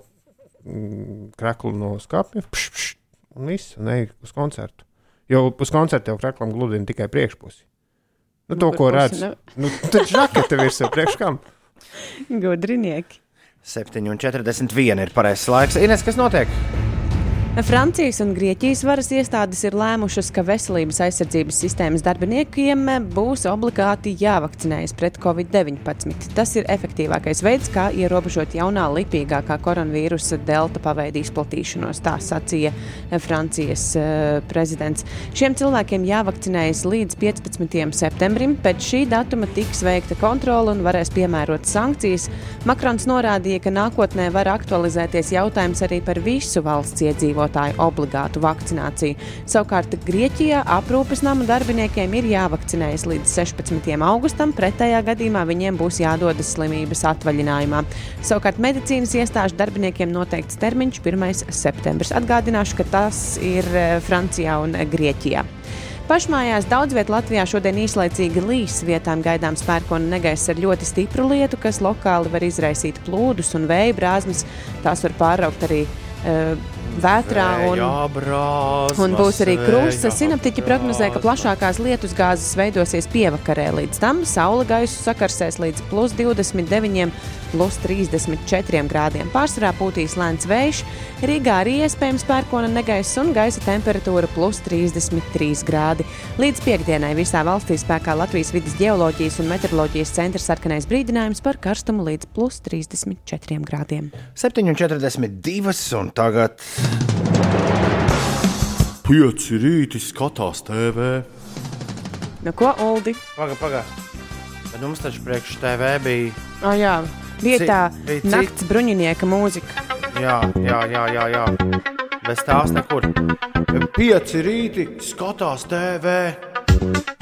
Speaker 4: mm, krekla no skāpja, pš, pš, un viss, un ej uz koncertu. Jo uz koncertu jau kreklam gludina tikai priekšpusi. Nu, to, ko redz. Nu, tad žakete virsū priekškam.
Speaker 3: Gudrinieki.
Speaker 2: 7,41 ir pareizais laiks. Ines, kas notiek?
Speaker 3: Francijas un Grieķijas varas iestādes ir lēmušas, ka veselības aizsardzības sistēmas darbiniekiem būs obligāti jāvakcinējas pret covid-19. Tas ir efektīvākais veids, kā ierobežot jaunā lipīgākā koronavīrusa delta paveida izplatīšanos, tā sacīja Francijas uh, prezidents. Šiem cilvēkiem jāvakcinējas līdz 15. septembrim. Pēc šī datuma tiks veikta kontrole un varēs piemērot sankcijas. Makrons norādīja, ka nākotnē var aktualizēties jautājums arī par visu valsts iedzīvotāju obligātu vakcināciju. Savukārt Grieķijā aprūpes nama darbiniekiem ir jāvakcinējas līdz 16. augustam, pretējā gadījumā viņiem būs jādodas slimības atvaļinājumā. Savukārt medicīnas iestāžu darbiniekiem noteikts termiņš 1. septembris. Atgādināšu, ka tas ir eh, Francijā un Grieķijā. Pašmājās daudz vietā Latvijā šodien īslaicīgi līs. Vietām gaidāms pērkona negaiss ar ļoti stipru lietu, kas lokāli var izraisīt plūdus un vēja brāzmas. Tās var pāraukt arī uh, vētrā. Un. Un būs arī krusts. Sinaptiķi prognozē, ka plašākās lietus gāzes veidosies pievakarē. Līdz tam saule gaisu sakarsēs līdz plus 29, plus 34 grādiem. Pārsvarā pūtīs lēns vējš. Rīgā arī iespējams pērkona negaiss un gaisa temperatūra plus 33 grādi. Līdz piekdienai visā valstī spēkā Latvijas vidas geoloģijas un meteoroloģijas centra sarkanais brīdinājums par karstumu līdz plus 34 grādiem.
Speaker 2: 7,42 un tagad. Pieci rīti skatās TV.
Speaker 3: Nu, ko, Uldi?
Speaker 2: Pagaid, pagaid. Bet mums taču priekš TV bija.
Speaker 3: Oh, jā, vietā
Speaker 2: cit-
Speaker 3: nakts bruņinieka mūzika.
Speaker 2: Jā, jā, jā, jā. jā. Bez tās nekur. Pieci rīti skatās TV.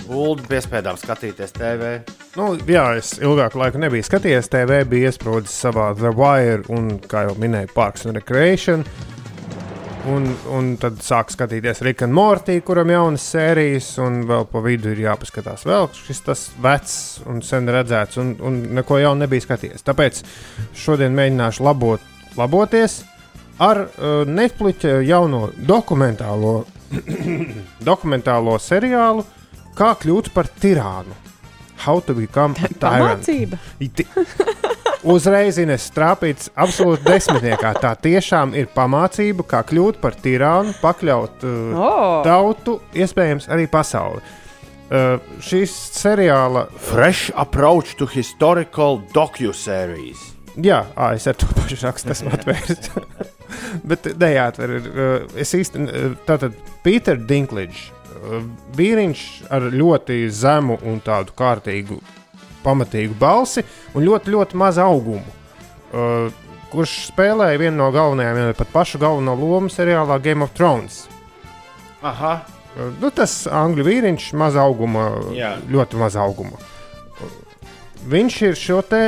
Speaker 2: Ulu piespēdām skatīties TV.
Speaker 4: Nu, jā, es ilgāku laiku nebiju skatījies TV, bija iesprūdis savā The Wire un, kā jau minēju, Parks and Recreation. Un, un tad sāk skatīties Rick and Morty, kuram ir jaunas sērijas, un vēl pa vidu ir jāpaskatās vēl šis tas vecs un sen redzēts, un, un neko jaunu nebija skatījies. Tāpēc šodien mēģināšu labot, laboties ar uh, Netflix jauno dokumentālo, (coughs) dokumentālo seriālu, kā kļūt par tirānu. How to become a tyrant.
Speaker 3: Pamācība.
Speaker 4: Iti- (laughs) Uzreiz ir strāpīts absolūti desmitniekā. Tā tiešām ir pamācība, kā kļūt par tirānu, pakļaut uh,
Speaker 3: Oh.
Speaker 4: tautu, iespējams, arī pasauli. Uh, šīs seriāla,
Speaker 2: Fresh approach to historical docu-series.
Speaker 4: jā, ā, es ar to pašu rakstu esmu atvērs. (laughs) Bet neatver. Uh, es īstenībā, uh, tātad Peter Dinklage, uh, vīriņš ar ļoti zemu un tādu kārtīgu, pamatīgu balsi un ļoti, ļoti mazu augumu. Uh, kurš spēlēja vienu no galvenajām, ja ne pat pašu galveno lomu seriālā Game of Thrones.
Speaker 2: Aha,
Speaker 4: Uh, Nu, tas angļu vīriņš, maz auguma,
Speaker 2: Jā.
Speaker 4: ļoti maz auguma. Viņš ir šo te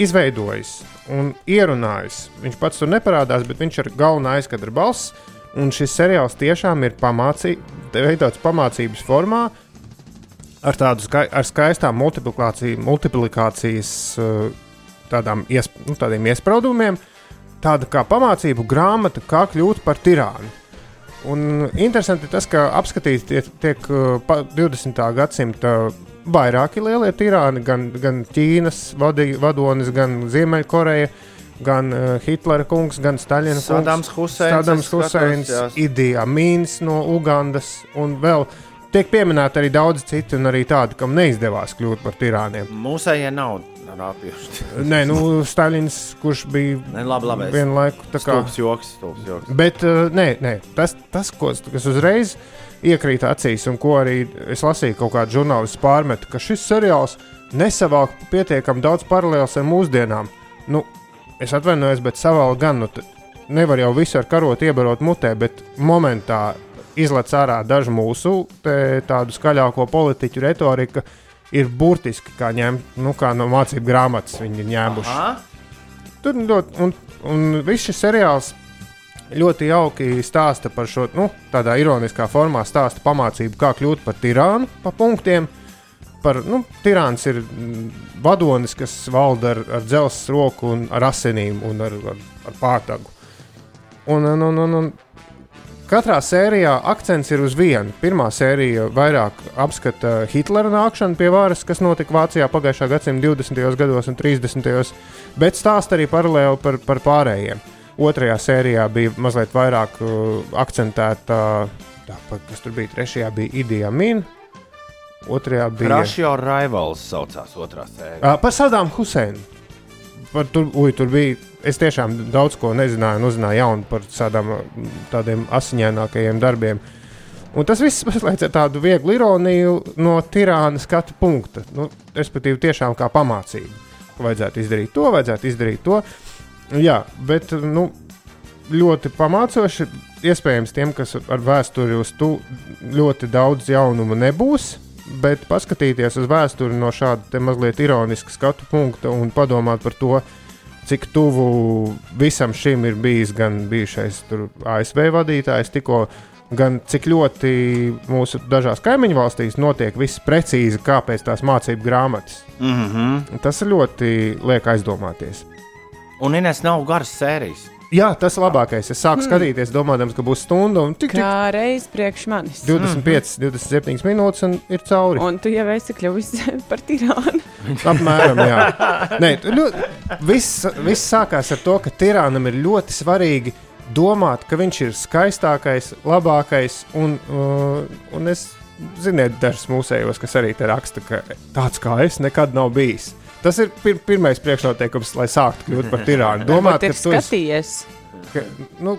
Speaker 4: izveidojis un ierunājis. Viņš pats tur neparādās, bet viņš ir galvenā aizkadra balss. Un šis seriāls tiešām ir pamācī, veidots pamācības formā, ar tādu skai, ar skaistām multiplikācijas uh, tādām ies, nu, tādiem iespraudumiem. Tāda kā pamācību grāmata, kā kļūt par tirānu. Un interesanti tas, ka apskatīti tiek, tiek uh, pa 20. gadsimta vairāki lielie tirāni, gan, gan Ķīnas vadi, vadonis, gan Ziemeļkoreja, gan uh, Hitlera kungs, gan Staļina kungs.
Speaker 2: Sadams Huseins,
Speaker 4: Sadams Huseins,
Speaker 2: jā.
Speaker 4: Idija Mīns no Ugandas un vēl tiek pieminēti arī daudz citu, un arī tādi, kam neizdevās kļūt par tirāniem.
Speaker 2: mūsējie nav rāpjuši. (laughs)
Speaker 4: Nē, nu, Staļins, kurš bija
Speaker 2: Ne, labi, labi. es-
Speaker 4: vienlaiku tā kā.
Speaker 2: Stulbs joks, stulbs joks.
Speaker 4: Bet uh, nē, nē, tas, tas ko, kas uzreiz iekrīt acīs, un ko arī es lasīju, kaut kāda žurnālists pārmet, ka šis seriāls nesavāk pietiekami daudz paralēlus ar mūsdienām. Nu, es atvainojos, bet savāli gan. Nu, nevar jau visu ar karotu iebarot mutē, bet momentā izlaiž ārā dažu mūsu te, tādu skaļāko politiķu retoriku. Ir burtiski kā, ņem, nu, kā no mācību grāmatas viņi ir ņēmuši.
Speaker 2: Aha,
Speaker 4: Tur un, un viss šis seriāls ļoti jauki stāsta par šo, nu, tādā ironiskā formā stāsta pamācību, kā kļūt par tirānu pa punktiem. Par, nu, tirāns ir vadonis, kas valda ar, ar dzelzceļa roku, un ar asinīm un ar, ar, ar pārtagu. Un, un, un, un, un katrā sērijā akcents ir uz vienu. Pirmā sērija vairāk apskata Hitlera nākšanu pie varas, kas notika Vācijā pagājušā gadsimta 20. gados un 30. bet stāsta arī paralēli par, par pārējiem. Otrajā sērijā bija mazliet vairāk uh, akcentēta, tā, kas tur bija. Trešajā bija Idija Min, otrajā bija
Speaker 2: Your Rivals saucās otrā sērija.
Speaker 4: Uh, par Sadām Huseinu. Par tur, uj, tur bija. Es tiešām daudz ko nezināju, un uzzināju jaunu par tādām, tādiem asiņainākajiem darbiem. Un tas viss mazliet ar tādu vieglu ironiju no tirāna skatu punkta. Nu, respektīvi, tiešām kā pamācība. Vajadzētu izdarīt to, vajadzētu izdarīt to. Jā, bet nu, ļoti pamācoši. Iespējams, tiem, kas ar vēsturi uz to ļoti daudz jaunumu nebūs, bet paskatīties uz vēsturi no šāda mazliet ironiska skatu punkta un padomāt par to, cik tuvu visam šim ir bijis gan bijušais ASV vadītājs, tikko, gan cik ļoti mūsu dažās kaimiņu valstīs notiek viss precīzi, kā pēc tās mācību grāmatas.
Speaker 2: Mm -hmm.
Speaker 4: Tas ļoti liek aizdomāties.
Speaker 2: Un Ines nav garas sērijas.
Speaker 4: Jā, tas ir labākais. Es sāku hmm. skatīties, domājot, ka būs stunda un tik, tik
Speaker 3: Kā reiz priekš manis.
Speaker 4: 25, 27 minūtes un ir cauri.
Speaker 3: Un tu jau esi kļuvis (laughs) par tirānu.
Speaker 4: Apmēram, jā. (laughs) Nē, ļo- viss, viss sākās ar to, ka tirānam ir ļoti svarīgi domāt, ka viņš ir skaistākais, labākais. Un, uh, un es, ziniet, dažs mūsējos, kas arī te raksta, ka tāds kā es nekad nav bijis. Tas ir pir pirmais priekšnoteikums, lai sāktu kļūt par tirānu. Domāt, ka tu esi.
Speaker 3: skatījies.
Speaker 4: Ka, nu,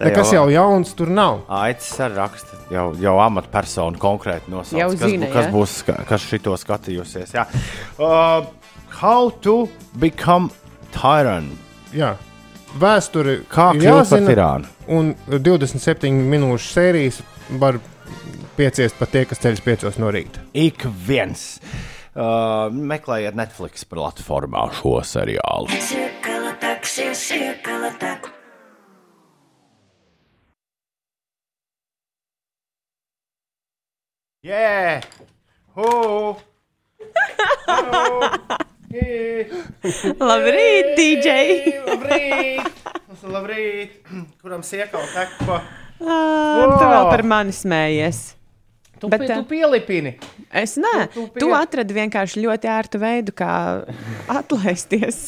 Speaker 4: nekas jau jauns tur nav.
Speaker 2: Aicis ar rakstu. Jau, jau amatpersonu konkrēti nosauc.
Speaker 3: Jau
Speaker 2: kas,
Speaker 3: zina,
Speaker 2: bū- kas būs, ska- kas šito skatījusies. Jā. Uh, how to become tyrant?
Speaker 4: Jā. Vēsture
Speaker 2: Kā kļūt par tirānu?
Speaker 4: Un 27 minūšu sērijas var pieciest pat tie, kas ceļas 5 no rīta.
Speaker 2: Ik viens. Uh, meklējiet Netflix platformā šo seriālu. Yeah! Who?
Speaker 3: Labrīt, DJ!
Speaker 2: Labrīt! Labrīt! Kuram siekau tek pa?
Speaker 3: Ah, Tu vēl par mani smējies.
Speaker 2: Tu,
Speaker 3: Bet,
Speaker 2: Bet,
Speaker 3: eh,
Speaker 2: tu pielipini.
Speaker 3: Es nē,
Speaker 2: Tu- tu
Speaker 3: tu, tu
Speaker 2: pie-
Speaker 3: atradi vienkārši ļoti ērtu veidu, kā atlaisties.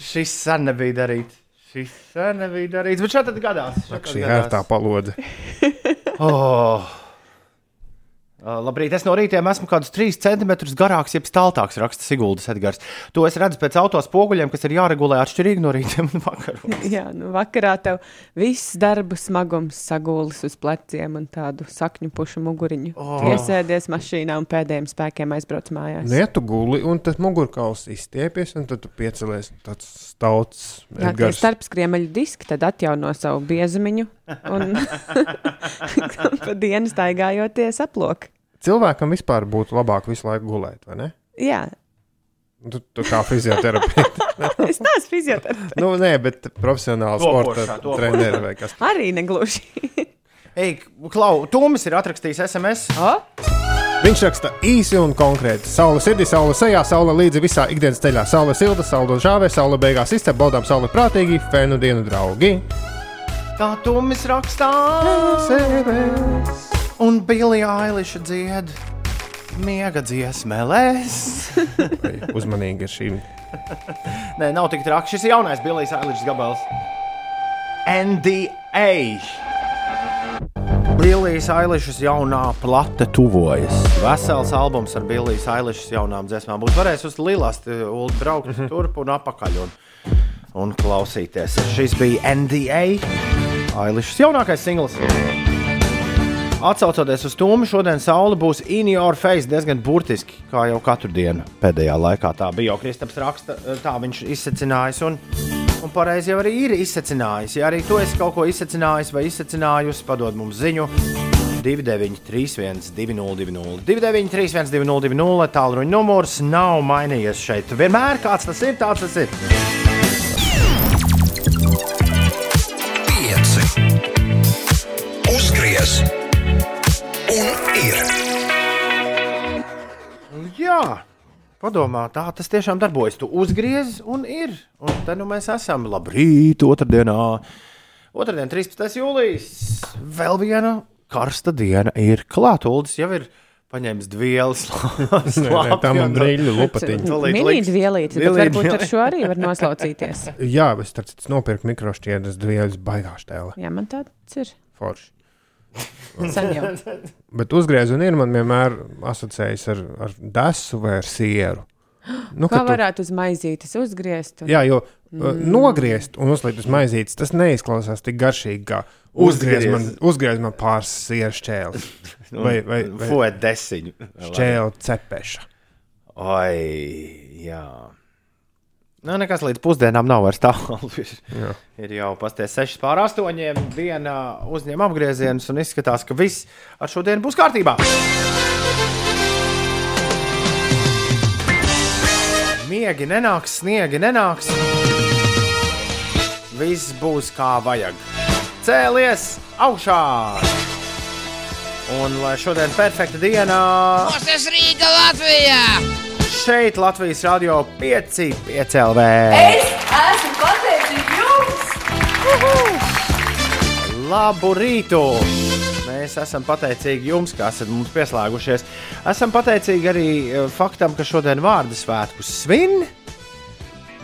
Speaker 2: Šis sen nebija darīts. Šis sen nebija darīts. Bet šādi gadās. šā tad
Speaker 4: Šī
Speaker 2: gadās.
Speaker 4: ērtā palodze.
Speaker 2: Oh. Uh, labrīt, es no rīta esmu kaut kādus 3 cm garāks, jeb staltāks, raksta Siguldas Edgars. To es redzu pēc autospoguļiem, kas ir jāregulē atšķirīgi no rīta un vakarā. (laughs)
Speaker 3: Jā, nu vakarā tev viss darba smagums sagūlis uz pleciem un tādu sakņu pušu muguriņu. Oh. Iesēdies mašīnā un pēdējiem spēkiem aizbrauc mājās.
Speaker 4: Nē, tu guli, un tad mugurkauls izstiepies, un tad tu piecelies tāds stauts.
Speaker 3: Jā, tie
Speaker 4: Edgars.
Speaker 3: starpskriemeļu diski tad atjauno savu biezumiņu un (laughs) (laughs) pa dienu staigājoties aplok.
Speaker 4: Cilvēkam vispār būtu labāk visu laiku gulēt, vai ne?
Speaker 3: Jā,
Speaker 4: Tu, tu kā fizioterapeits. (laughs)
Speaker 3: es neesmu fizioterapeits.
Speaker 4: nu, nē, bet profesionāls sporta treneris vai kas.
Speaker 3: Arī negluži. (laughs)
Speaker 2: Ej, Klau, Toms ir atrakstījis SMS.
Speaker 3: O,
Speaker 4: Viņš raksta īsi un konkrēti. Saula sirdī, saula sejā, saula līdzi visā ikdienas ceļā. Saula silta, saula žāvē, saula beigās izcep, baudām sauli prātīgi, fēnu dienu draugi.
Speaker 2: Tā Toms rakstā. Un Bilija Ailiša dzied. Miega dziesmēlēs.
Speaker 4: Uzmanīgi ar šīm.
Speaker 2: Nē, nav tik traki. Šis ir jaunais Bilijas Ailišas gabals. NDA. Bilijas Ailišas jaunā plate tuvojas. Vesels albums ar Bilijas Ailišas jaunām dziesmām. Būs varēs uz Lilas ulu braukt turp un apakaļ un, un klausīties. Šis bija NDA. Ailišas jaunākais singls. Atcaucoties uz tūmu, šodien saule būs in your face diezgan burtiski, kā jau katru dienu pēdējā laikā. Tā bija jau Kristaps raksta, tā viņš izsacinājis. Un, un pareizi jau arī ir izsacinājis. Ja arī tu esi kaut ko izsacinājis vai izsacinājusi, padod mums ziņu. 2931, 202, 293, 202, tālruņa numurs nav mainījies šeit. Vienmēr kāds tas ir, tāds tas ir. Padomā, tā tas tiešām darbojas. Tu uzgriez un ir. Un te nu mēs esam. Labrīt, otrdienā. Otradien, 13. jūlijas. Vēl viena karsta diena ir klāta. Uldis jau ir paņēmis dvielas. (laughs)
Speaker 4: Nē, nē, tā man brīļu
Speaker 3: Mini
Speaker 2: liks.
Speaker 3: dvielīti, bet
Speaker 2: Dvielīti,
Speaker 3: varbūt ar šo arī var noslaucīties. (laughs)
Speaker 4: Jā, bet starp citu nopirku mikrošķiedras dvieļus baigāšu tēlu.
Speaker 3: Jā, man tāds ir.
Speaker 4: Forši.
Speaker 3: Jau. (laughs)
Speaker 4: Bet uzgriez un ir man vienmēr asociējas ar, ar desu vai ar sieru. Nu,
Speaker 3: Kā
Speaker 4: kad tu-
Speaker 3: varētu uz maizītes uzgriezt? Un...
Speaker 4: Jā, jo mm. nogriezt un uzlikt uz maizītes, tas neizklausās tik garšīgi kā uzgriez man, uzgriez man pāris sieru šķēles. (laughs) Vai, vai, vai
Speaker 2: Fuet desiņu.
Speaker 4: šķēle cepeša.
Speaker 2: Oi, jā. Nu, nekas līdz pusdienām nav vairs tālu. Ir, (laughs)
Speaker 4: Jā.
Speaker 2: ir jau pasties 6 pār 8. Diena uzņem apgriezienus un izskatās, ka viss ar šo dienu būs kārtībā. Miegi nenāks, sniegi nenāks. Viss būs kā vajag. Cēlies augšā! Un lai šodien perfekta diena!
Speaker 8: Tas Rīga Latvijā!
Speaker 2: Šeit Latvijas radio 5, 5 LV.
Speaker 6: esmu pateicīga jums!
Speaker 2: Labu rītu! Mēs esam pateicīgi jums, ka esat mums pieslēgušies. Esam pateicīgi arī eh, faktam, ka šodien vārdu svētkus svin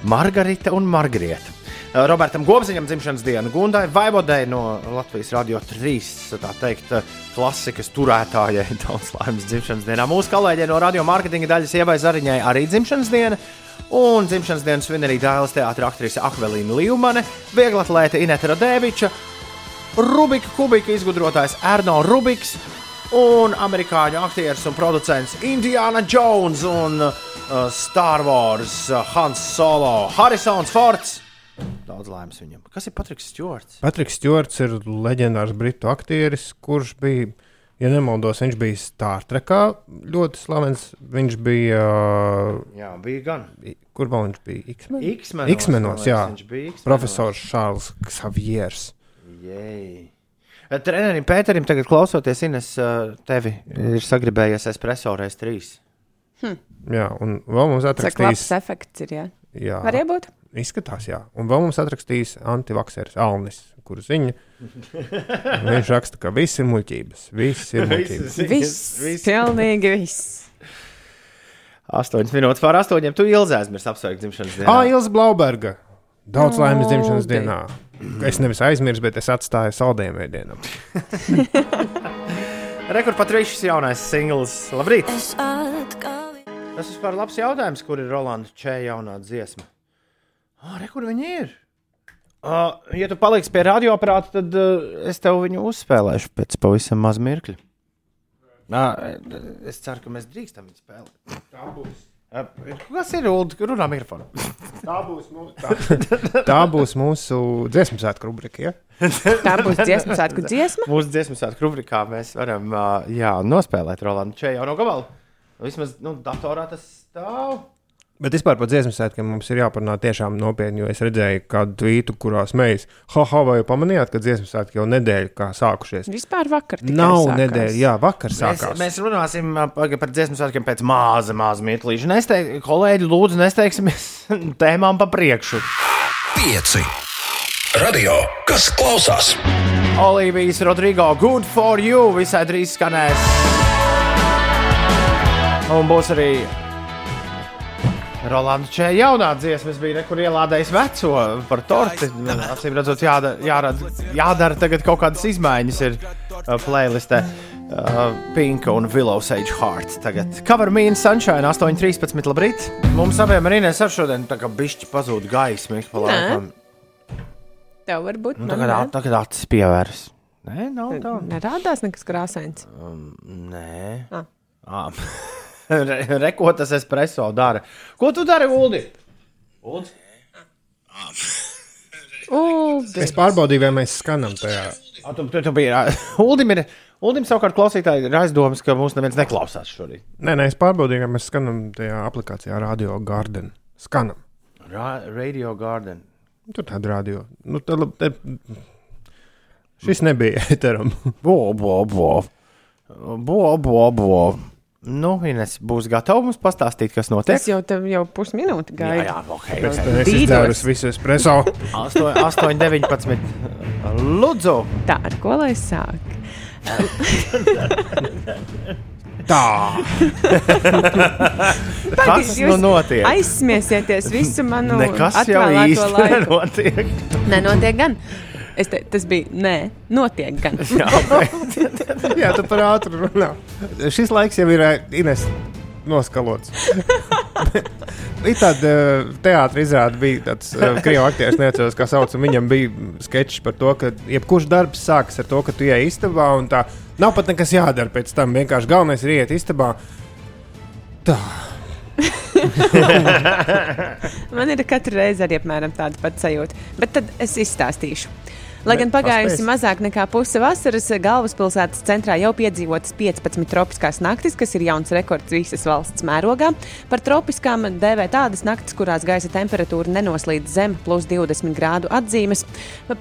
Speaker 2: Margarita un Margarita. Eh, Robertam Gobziņam dzimšanas diena, Gundai Vaibodai no Latvijas Radio 3, tā teikt, eh, klasikas turētājai. (laughs) Daudz laimes dzimšanas dienā. Mūsu kolēģei no radio mārketinga daļas Ievai Zariņai arī dzimšanas diena. Un dzimšanas dienas svin arī Dāvidas teātris aktrise Akvelīna Līmane, vieglatlēte Ineta Radeviča, Rubika kubika izgudrotājs Erno Rubiks un amerikāņu aktieris un producents Indiana Jones un uh, Star Wars uh, Hans Solo, Harrisons Fords. Daudz laimes viņam. Kas ir Patriks Stjorts?
Speaker 4: Patriks Stjorts ir leģendārs britu aktieris, kurš bija, ja nemaldos, viņš bija Star Trekā ļoti slavens. Viņš bija.
Speaker 2: Jā, bija gan.
Speaker 4: Kur vēl viņš bija? X-Men?
Speaker 2: X-menos,
Speaker 4: X-menos,
Speaker 2: man
Speaker 4: jā.
Speaker 2: viņš bija X-menos.
Speaker 4: Profesors Šārls Xaviers.
Speaker 2: Jej. Trenerim Pēterim tagad klausoties, Ines, uh, tevi ir sagribējies espreso reiz trīs.
Speaker 4: Jā, un vēl mums
Speaker 3: Tas labs
Speaker 4: atrakstīs.
Speaker 3: efekts ir. Jā.
Speaker 4: Jā,
Speaker 3: Var iebūt?
Speaker 4: Izskatās, jā. Un vēl mums atrakstīs antivakseris Alnis, kurš ziņa. (laughs) Viņš raksta, ka viss ir muļķības. Viss ir muļķības.
Speaker 3: Viss. Pilnīgi viss.
Speaker 2: 8 minūtes pār 8. Tu ilzēs, mēs apsveiktu dzimšanas dienu.
Speaker 4: Ah, Ilza Blauberga. Daudz laimes dzimšanas
Speaker 3: Ildi.
Speaker 4: dienā. Es nevis aizmirsu, bet es atstāju saldējumu ēdienam. (laughs)
Speaker 2: Rekords Patrišs jaunais singls. Labrīt! Tas ir par labs jautājums, kur ir Rolanda Čē jaunā dziesma. Ah, re, kur viņi ir? Uh, ja tu paliksi pie radioaparāta, tad uh, es tev viņu uzspēlēšu pēc pavisam maz mirkļa. Nā, es ceru, ka mēs drīkstam viņu spēlēt.
Speaker 4: Tā būs.
Speaker 2: Uh, kas ir Ulu? Runā mikrofonu.
Speaker 4: Tā būs, mūsu, tā, (laughs) tā būs mūsu dziesmu svētku rubrika. Ja?
Speaker 3: Tā būs dziesmu svētku dziesma.
Speaker 2: Mūsu dziesmu svētku rubrikā mēs varam uh, jā, nospēlēt Rolandu Čē jau no gabala. Vismaz nu, datorā tas stāv.
Speaker 4: Bet vispār par dziesmu svētkiem mums ir jāparunā tiešām nopietni, jo es redzēju kādu tvītu, kurā smējas. Ha, vai pamanījāt, ka dziesmu svētki jau nedēļu kā sākušies?
Speaker 3: Vispār vakar.
Speaker 4: Nav nedēļa, jā, vakar
Speaker 2: Mēs,
Speaker 4: sākās.
Speaker 2: mēs runāsim ā, pagaid par dziesmu svētkiem pēc maza, maza mirklīša. Nesteig, kolēģi, lūdzu, nesteigsimies (laughs) tēmām pa priekšu.
Speaker 9: Pieci. Radio, kas klausās?
Speaker 2: Olivijas Rodrigo, good for you, visai drīz skanēs. Un būs arī Rolanda Čē jaunā dziesma. Es biju nekur ielādējis veco par torti. Acīm redzot, jādara, jādara, jādara tagad kaut kādas izmaiņas ir uh, playlistē. Uh, Pink un Willow Sage Heart. Tagad Cover Me in Sunshine 8.13. Labrīt! Mums abiem ir Inês ar šodien tā kā bišķi pazūd gaisma.
Speaker 3: Tev varbūt
Speaker 2: Nu, tagad,
Speaker 3: nē.
Speaker 2: tagad acis pievērs. Nē, nav tā.
Speaker 3: Nerādās nekas krāsains.
Speaker 2: Nē,
Speaker 3: Ah.
Speaker 2: ah. (laughs) (laughs) Re, re, ko tas espreso dara? Ko tu dari, Ulu?
Speaker 3: Uldi.
Speaker 4: Es pārbaudīju, vai mēs skanam tajā.
Speaker 2: Tu, tu, tu biji, Uldim ir. Uldim savukārt klausītāji ir aizdomas, ka mūs neviens neklausās šorīt.
Speaker 4: Nē, nē, es pārbaudīju, vai mēs skanam tajā aplikācijā Radio Garden. Skanam.
Speaker 2: Ra Radio Garden.
Speaker 4: Tur tāda radio. Nu, tā, te... Šis nebija (laughs) eteram.
Speaker 2: Bo, bo, bo. Bo, bo, bo. Nu, Ines būs gatava mums pastāstīt, kas notiek.
Speaker 3: Es jau tev jau pusminūti
Speaker 2: Jā,
Speaker 3: gaidu.
Speaker 2: jā, ok.
Speaker 4: Es izdzēris visu espreso.
Speaker 2: 8, 8, 19. Lūdzu,
Speaker 3: Tā, ar ko lai sāk?
Speaker 4: Tā.
Speaker 2: kas nu notiek?
Speaker 3: Aizsmiesieties visu manu
Speaker 2: Nekas jau
Speaker 3: atvēlēto
Speaker 2: īsti
Speaker 3: laiku.
Speaker 2: nenotiek.
Speaker 3: Nenotiek gan. Es te, tas bija, nē, notiek gan. (laughs)
Speaker 2: Jā, ok. (laughs)
Speaker 4: Jā, tu par ātru runā. Šis laiks jau ir ē, Ines noskalots. (laughs) Bija tāda teātris izrāde, bija tāds uh, krievu aktieris, neatceros, kā sauc, un viņam bija sketčs par to, ka jebkurš darbs sākas ar to, ka tu ienāc istabā, un tā nav pat nekas jādara pēc tam. Vienkārši galvenais ir iet istabā. Tā.
Speaker 3: Man ir katru reizi arī apmēram tāda pati sajūta. Bet tad es izstāstīšu. Lai gan pagājusi mazāk nekā puse vasaras, galvaspilsētas centrā jau piedzīvotas 15 tropiskās naktis, kas ir jauns rekords visas valsts mērogā. Par tropiskām dēvē tādas naktis, kurās gaisa temperatūra nenoslīd zem plus 20 grādu atzīmes.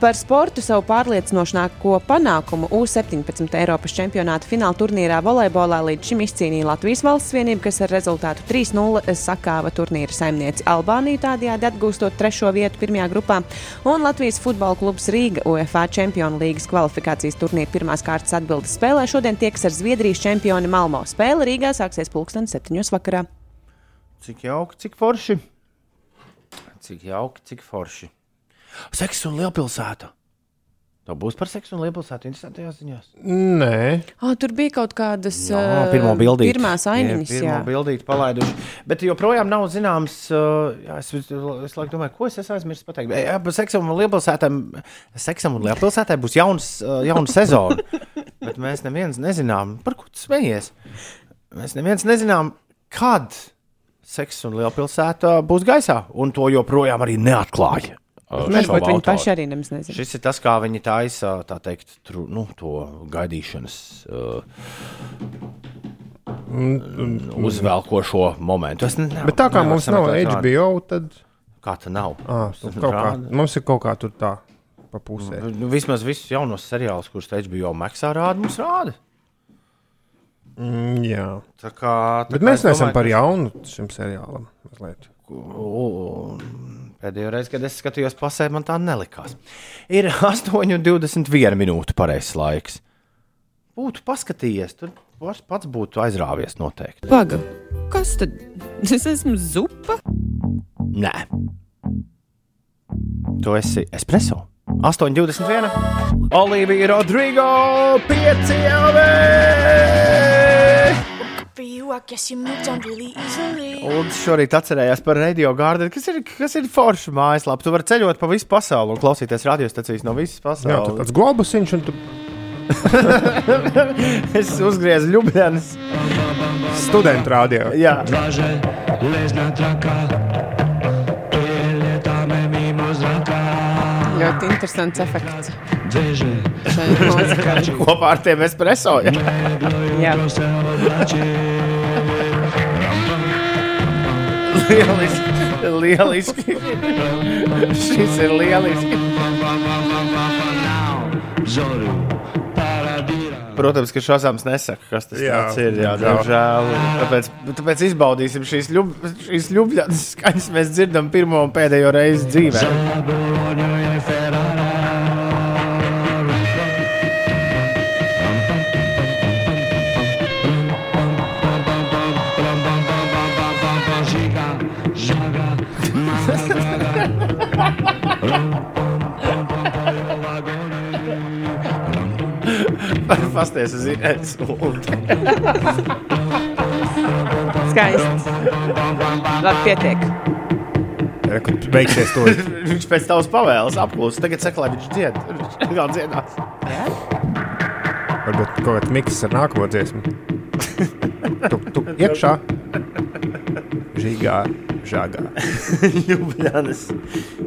Speaker 3: Par sportu savu pārliecinošāko panākumu U-17 Eiropas čempionāta fināla turnīrā volejbolā līdz šim izcīnīja Latvijas valsts vienība, kas ar rezultātu 3-0 sakāva turnīra saimnieci Albāniju, tādējādi atgūstot trešo vietu pirmajā grupā, un Latvijas futbola klubs Rīga UEFA Čempionu līgas kvalifikācijas turnīra pirmās kārtas atbildes spēlē šodien tieks ar Zviedrijas čempioni Malmo. Spēle Rīgā sāksies pulksten 7. vakarā.
Speaker 2: Cik jauki, cik forši. Cik jauki, cik forši. Seks un lielpilsēta. Tā būs par seksu un lielpilsētu interesantajās ziņās.
Speaker 4: Nē,
Speaker 3: Oh, tur bija kaut kādas ā,
Speaker 2: pirmo bildīti.
Speaker 3: pirmās ainiņas.
Speaker 2: Jā, pirmo
Speaker 3: Jā,
Speaker 2: bildīti palaiduši. Bet joprojām nav zināms, jā, es, es, es laikam domāju, ko es esmu aizmirsis pateikt. Jā, par seksam un lielpilsētām, seksam un lielpilsētām būs jauns, jauna sezona. Bet mēs neviens nezinām, par ko tu smejies. Mēs neviens nezinām, kad seks un lielpilsēta būs gaisā. Un to joprojām arī neatklāja. Uh,
Speaker 3: Varbūt
Speaker 2: šovu
Speaker 3: viņi paši arī nemaz nezina.
Speaker 2: Šis ir tas, kā viņi taisa tā teikt, tru, nu, to gaidīšanas uh, uzvelkošo momentu. Es ne,
Speaker 4: bet tā kā mums nav HBO, tad
Speaker 2: Kā tā nav?
Speaker 4: à, kaut kā, mums ir kaut kā tur tā pa pusē.
Speaker 2: Nu, vismaz visus jaunos seriālus, kurus HBO maksā, rāda mums rāda.
Speaker 4: Mm, jā.
Speaker 2: Tā kā, tā
Speaker 4: Bet
Speaker 2: kā
Speaker 4: mēs
Speaker 2: es
Speaker 4: neesam par jaunu šim seriālam. Mazliet.
Speaker 2: U- Pēdējo reizi, kad es skatījos pasē, man tā nelikās. Ir (laughs) 8,21 minūte pareizais laiks. Būtu paskatījies, tur pats būtu aizrāvies noteikti.
Speaker 3: Paga, kas tad? Es esmu zupa.
Speaker 2: Nē, tu esi espreso. 8,21. Olivija Rodrigo 5
Speaker 6: For you, I guess you moved on really easily.
Speaker 2: Un šorīt atcerējās par Radio Garden, kas ir, kas ir forša mājaslapa. Tu vari ceļot pa visu pasauli un klausīties radiostacijas no visas
Speaker 4: Jā, tur
Speaker 2: pasaules.
Speaker 4: tāds globasiņš, un tu (laughs)
Speaker 2: es uzgriezu Ljubljanas.
Speaker 4: studentu rādījā.
Speaker 2: Jā,
Speaker 3: Ļoti interesants efekts. Mūzikai. (laughs)
Speaker 2: kopā ar tiem espreso. Jā.
Speaker 3: Jā.
Speaker 2: Lieliski. lieliski. Šis ir lieliski. Protams, ka šāds nesaka, kas tas
Speaker 4: Jā,
Speaker 2: ir. Jā,
Speaker 4: diemžēl.
Speaker 2: Tāpēc, tāpēc izbaudīsim šīs, ļub, šīs ļubļas skaņas. Mēs dzirdam pirmo un pēdējo reizi dzīvē. (laughs) Pasties uz Ines. (laughs)
Speaker 3: Skaisti. Labi, pietiek.
Speaker 4: Kad beigsies to (laughs)
Speaker 2: Viņš pēc tavas pavēles apklusa. Tagad saka, lai viņš dzied. Viņš atkal dziedās.
Speaker 4: varbūt kaut kāds miks ar nākamo dziesmu. Tu, tu iekšā. Žīgā, žāgā.
Speaker 2: Ljubljanas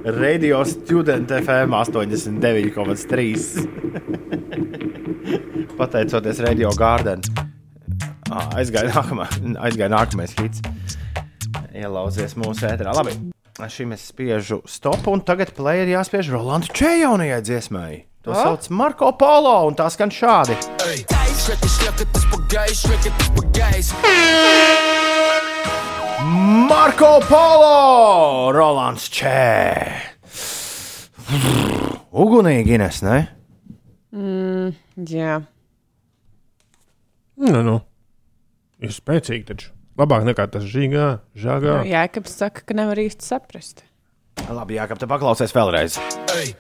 Speaker 2: radio student FM 89,3. Pateicoties Radio Garden. Ah, Aizgāja, nākamā, aizgāja nākamais hits. Ielauzies mūsu ēterā. Labi, šim es spiežu stop, un tagad play ir jāspiež Rolanda Čejaunajai dziesmai. To sauc Marko Polo, un tā skan šādi.
Speaker 6: Taisa
Speaker 2: Marko Polo, Rolands Čē. Ugunīgi, Ines, ne?
Speaker 3: Mm, jā,
Speaker 4: Nu, nu. Ir spēcīgi taču. Labāk nekā tas žīgā, žāgā.
Speaker 3: nu, Jēkabs saka, ka nevar īsti saprast.
Speaker 2: Labi, jā, kāp te paklausies vēlreiz. Jej,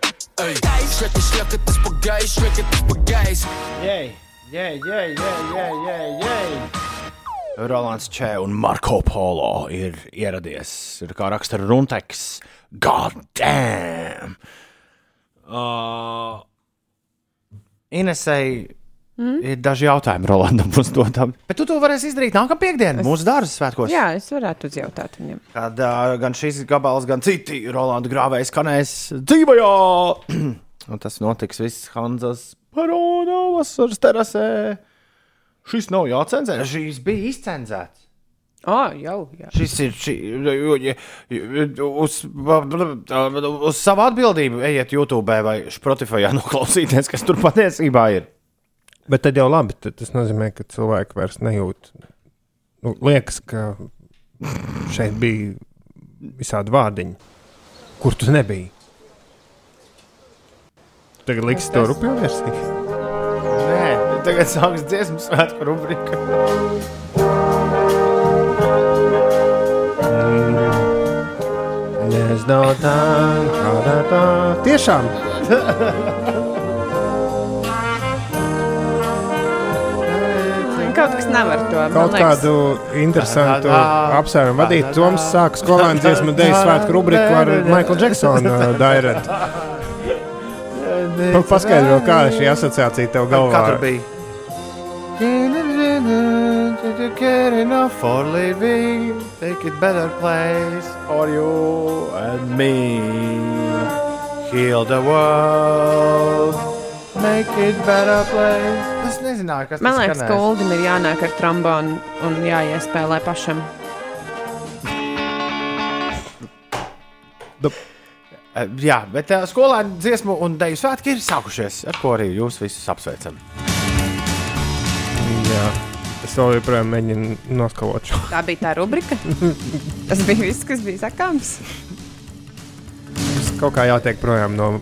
Speaker 2: jej, jej, jej, jej, jej, jej. Rolands Čē un Marko Polo ir ieradies. Ir kā raksta Runteks. God damn! Uh, Inesai mm? ir daži jautājumi Rolandam uzdodam. Bet tu to varēsi izdarīt nākamā piekdienā, mūsu dārza svētkos.
Speaker 3: Jā, es varētu uzjautāt viņam.
Speaker 2: Kad uh, gan šis gabals, gan citi Rolanda grāvēji skanēs dzīvajā. (clears throat) Un tas notiks viss Hanzas parādā vasaras terasē. Šis nav jācenzē, šis bija izcenzēts.
Speaker 3: Oh, jau, jā.
Speaker 2: Šis ir šī, uz, uz savu atbildību. Ejiet YouTube vai Spotify, noklausīties, kas tur patiesībā ir.
Speaker 4: Bet tad jau labi, tad tas nozīmē, ka cilvēki vairs nejūt. Nu, liekas, ka šeit bija visādi vārdiņi, kur tu nebija. Tagad liks to rupju versiju.
Speaker 2: Tagad sāksies dziesmu svētku rubrika.
Speaker 4: Nezinu, tā, kādā tā. Tiešām.
Speaker 3: Kaut kas nevar to
Speaker 4: Kaut kādu interesantu apsvērumu vadīt. Toms sāk skolēnu dziesmu dēļ svētku rubriku ar Michael Jacksonu dairet. (laughs) Nu, Paskaidro, kā šī asociācija tev galvā
Speaker 2: Kā tur bija? Did you get enough for living? Take it better place for you and me. Heal the world. Make it better place. Es nezināju, kas
Speaker 3: Man
Speaker 2: tas
Speaker 3: liekas, ka
Speaker 2: skanēs.
Speaker 3: Uldim ir jānāk ar trombonu un jāiespēlē pašam.
Speaker 2: Eh, Jā, bet uh, skolēnu dziesmu un dēļu svētki ir sākušies, ar ko arī jūs visus apsveicam.
Speaker 4: Jā, es vēl joprojām mēģinu noskalot šo.
Speaker 3: Tā bija tā rubrika. Tas bija viss, kas bija sakāms.
Speaker 4: Tas kaut kā jātiek projām no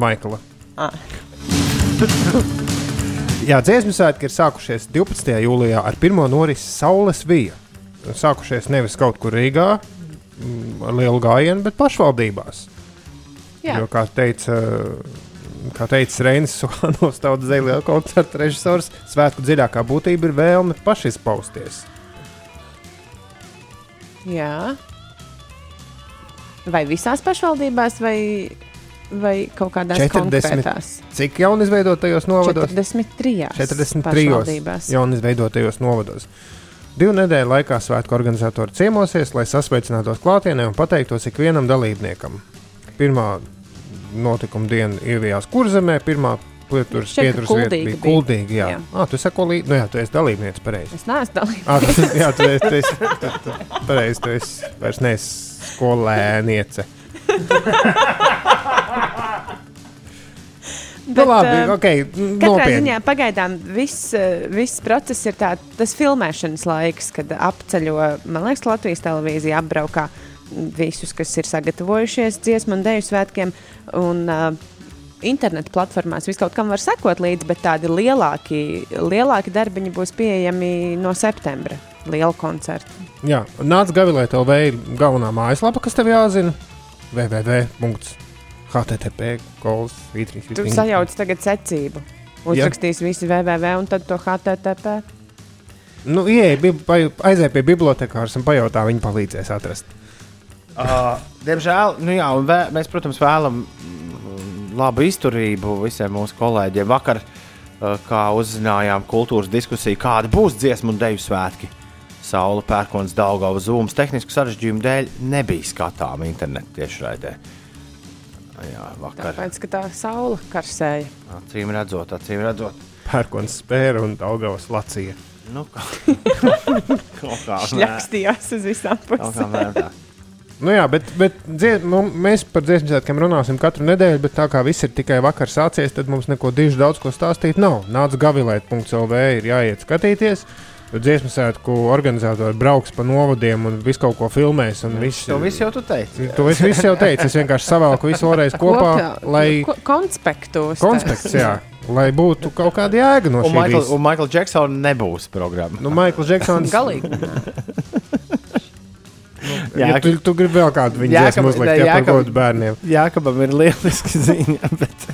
Speaker 4: Maikla.
Speaker 3: Ah.
Speaker 4: Jā, dziesmu svētki ir sākušies 12. jūlijā ar pirmo norisi Saules vija. Sākušies nevis kaut kur Rīgā, mm, ar lielu gājienu, bet pašvaldībās.
Speaker 3: Jā.
Speaker 4: Jo, kā teica, kā teica Reinis Sohanovs, tautas zēlē koncerta režisors, svētku dziļākā būtība ir vēlme pašizpausties.
Speaker 3: Jā. Vai visās pašvaldībās, vai, vai kaut kādās
Speaker 4: 40.
Speaker 3: konkrētās?
Speaker 4: Cik jaunu izveidotajos novados?
Speaker 3: 43.
Speaker 4: 43.
Speaker 3: pašvaldībās.
Speaker 4: jaunu izveidotajos novados. Divu nedēļu laikā svētku organizatori ciemosies, lai sasveicinātos klātienē un pateiktos ikvienam dalībniekam. Pirmā notikuma diena ievijās kurzemē, pirmā pieturas pieturas vieta bija kuldīga. Jā,
Speaker 3: Jā.
Speaker 4: Ah, tu sako līdzi, nu jā, tu esi dalībnieks pareizi.
Speaker 3: Es neesmu dalībnieks.
Speaker 4: Ah, tu, jā, tu esi, tu esi, tu, tu, pareizi, tu esi vairs neesi skolēniece. Nu, labi,
Speaker 3: eh,
Speaker 4: ok,
Speaker 3: Katrā
Speaker 4: nopietni.
Speaker 3: ziņā pagaidām viss, viss process ir tā, tas filmēšanas laiks, kad apceļo, man liekas, Latvijas televīzija apbraukā visus, kas ir sagatavojušies dziesmu un dēļu svētkiem. Un, uh, Internetu platformās viskaut kam var sekot līdzi, bet tādi lielāki, lielāki darbiņi būs pieejami no septembra. Liela koncerta.
Speaker 4: Jā, nāc Gavilē, tev vēl galvenā mājaslapa, kas tev jāzina. www.http
Speaker 3: Tu sajauc tagad secību. Uzrakstīs visi www un tad to HTTP.
Speaker 4: Nu, ieej, aiziet pie bibliotekāras un pajautā, viņi palīdzēs atrast.
Speaker 2: Uh, diemžēl, nu jā, vē, mēs, protams, vēlamies labu izturību visiem mūsu kolēģiem. Vakar, uh, kā uzzinājām, kultūras diskusija, kāda būs dziesmu un deju svētki. Saula pērkons Daugava zūmas tehnisku sarežģījumu dēļ nebija skatām internetu tiešraidē. Jā, vakar.
Speaker 3: Tāpēc, ka tā saule karsēja.
Speaker 2: Acīm redzot, acīm redzot.
Speaker 4: Pērkons spēra un Daugavas lacīja.
Speaker 2: Nu, kā, (laughs) kaut kā.
Speaker 3: Šļakstījās uz visām pusēm.
Speaker 4: Nu jā, bet, bet dzie, nu, mēs par dziesmu svētkiem runāsim katru nedēļu, bet tā kā viss ir tikai vakar sācies, tad mums neko diži daudz ko stāstīt nav. Nāc gavilēt.lv ir jāiet skatīties. Dziesmu svētku organizatori brauks pa novadiem un visu kaut ko filmēs. un Viss,
Speaker 2: To visu jau tu teici.
Speaker 4: To es visu jau teicu. Es vienkārši savēlku visu vēlreiz kopā, lai
Speaker 3: Ko- konspektos.
Speaker 4: konspekts, jā, lai būtu kaut kāda jēga no
Speaker 2: Un
Speaker 4: šī
Speaker 2: Michael,
Speaker 4: visa.
Speaker 2: un Michael Jacksona nebūs programma.
Speaker 4: Nu, Maikls Džeksons.
Speaker 3: Galīgi. (laughs)
Speaker 4: Ja tu, tu gribi vēl kādu viņa dziesmu uzlikt, ja par godu bērniem.
Speaker 2: Jākabam ir lieliska ziņa, (laughs) bet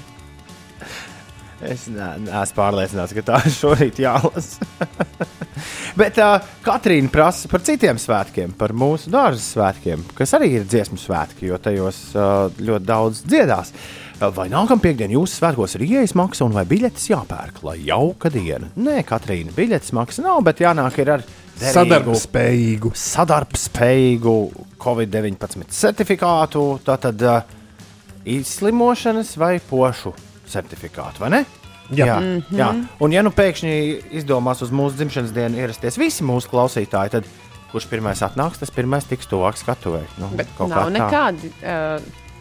Speaker 2: es ne- neesmu pārliecināts, ka tā (laughs) šorīt jālasa. (laughs) bet uh, Katrīna prasa par citiem svētkiem, par mūsu dārza svētkiem, kas arī ir dziesmu svētki, jo tajos uh, ļoti daudz dziedās. Vai nākamā piekdiena jūsu svētkos ir ielas maksa un vai biļetes jāpērk, lai jauka diena? Nē, Katrīna, biļetes maksa nav, bet jānāk ir ar derīgu-
Speaker 4: Sadarbspējīgu.
Speaker 2: sadarbspējīgu Covid-19 certifikātu, tātad uh, izslimošanas vai pošu certifikātu, vai ne?
Speaker 4: Jā.
Speaker 2: jā,
Speaker 3: Mhm.
Speaker 2: jā. Un, ja nu pēkšņi izdomās uz mūsu dzimšanas dienu ierasties visi mūsu klausītāji, tad kurš pirmais atnāks, tas pirmais tiks tuvāk skatuvēji. Nu,
Speaker 3: Bet
Speaker 2: kaut
Speaker 3: nav
Speaker 2: kā tā.
Speaker 3: nekādi uh,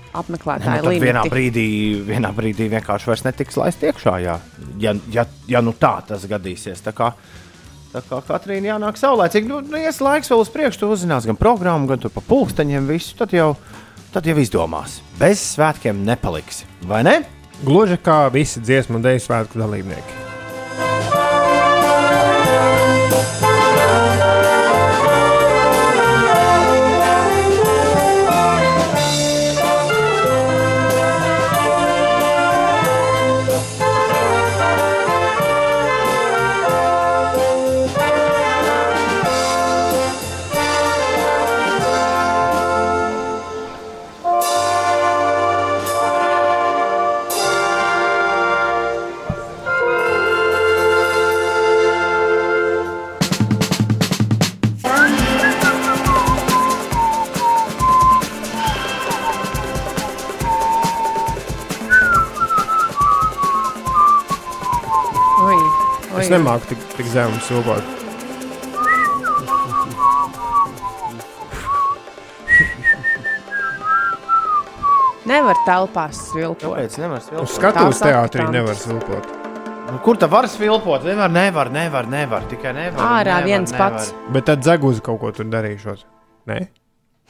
Speaker 2: Nu,
Speaker 3: apmeklētāji
Speaker 2: tad vienā
Speaker 3: limiti.
Speaker 2: brīdī, vienā brīdī vienkārši vairs netiks laist iekšā. Jā. Ja, ja, ja nu tā tas gadīsies. Tā kā, tā kā Katrīna jānāk saulēcīgi, nu, nu ies laiks vēl uz priekšu, tu uzzinās gan programmu, gan tu pa pulksteņiem visu, tad jau, tad jau izdomās. Bez svētkiem nepaliks, vai ne?
Speaker 4: Gluži kā visi dziesmu un dēļu svētku dalībnieki. Es nemāku tik, tik zemu sūkot.
Speaker 3: Nevar telpās svilpot.
Speaker 2: Kāpēc nevar
Speaker 4: Uz
Speaker 2: svilpot?
Speaker 4: skatuves
Speaker 3: Tā
Speaker 4: teātrī nevar sūkot.
Speaker 2: Nu, Kur tā var svilpot? Nevar, nevar, nevar, nevar. tikai nevar.
Speaker 3: Ārā
Speaker 2: nevar,
Speaker 3: viens
Speaker 2: nevar.
Speaker 3: pats.
Speaker 4: Bet tad dzeguzi kaut ko tur darīšot. Nē,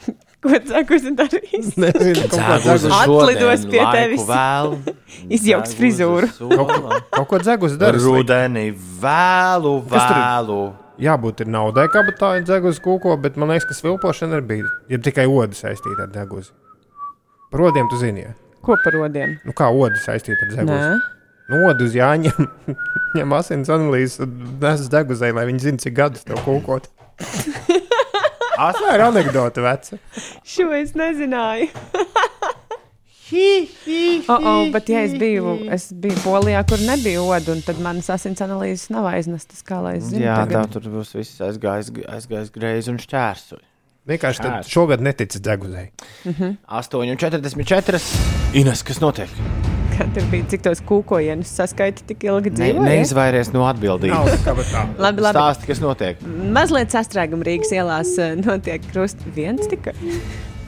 Speaker 4: (laughs)
Speaker 3: Ko cekus darīs?
Speaker 4: nezinu, (laughs) kaut
Speaker 2: Dzēguzi
Speaker 4: dzeguzi.
Speaker 3: Atlidos pie tevis.
Speaker 2: Vēl, (laughs)
Speaker 3: Izjauks frizūru.
Speaker 2: solā.
Speaker 4: Kaut ko dzeguzi darīt.
Speaker 2: Rudenī vēlu, vēlu.
Speaker 4: Jābūt ir naudai, kā tā ir dzeguzi kūko, bet man liekas, ka svilpošana ir bijusi. Ir tikai oda saistīta ar dzeguzi. Par odiem tu zini, ja?
Speaker 3: Ko par rodiem?
Speaker 4: nu, kā oda saistīta ar dzeguzi.
Speaker 3: Nē,
Speaker 4: Nu, odu uz jāņem, (laughs) ņem asins analīzes un nes deguzē, lai viņi zinātu, cik gadus tev kūkot. Tā ir anekdote, veca.
Speaker 3: šo es nezināju. (laughs) oh, oh, bet, ja es biju, es biju Polijā, kur nebija oda, un tad manas asins analīzes nav aiznestas, kā lai es zinu.
Speaker 2: Jā, tā
Speaker 3: tagad.
Speaker 2: tur būs viss aizgājis, aizgājis greizi un šķērsuļi.
Speaker 4: Vienkārši šogad neticis deguzē.
Speaker 2: 8,44. Ines, kas notiek?
Speaker 3: Kā tur bija, cik tos kūkojienus saskaiti tik ilgi
Speaker 2: Ne,
Speaker 3: dzīvoja?
Speaker 2: neizvairies no atbildības.
Speaker 3: Labi, labi.
Speaker 2: Stāsti, kas notiek.
Speaker 3: Mazliet sastrēguma Rīgas ielās eh, notiek krust viens tikai.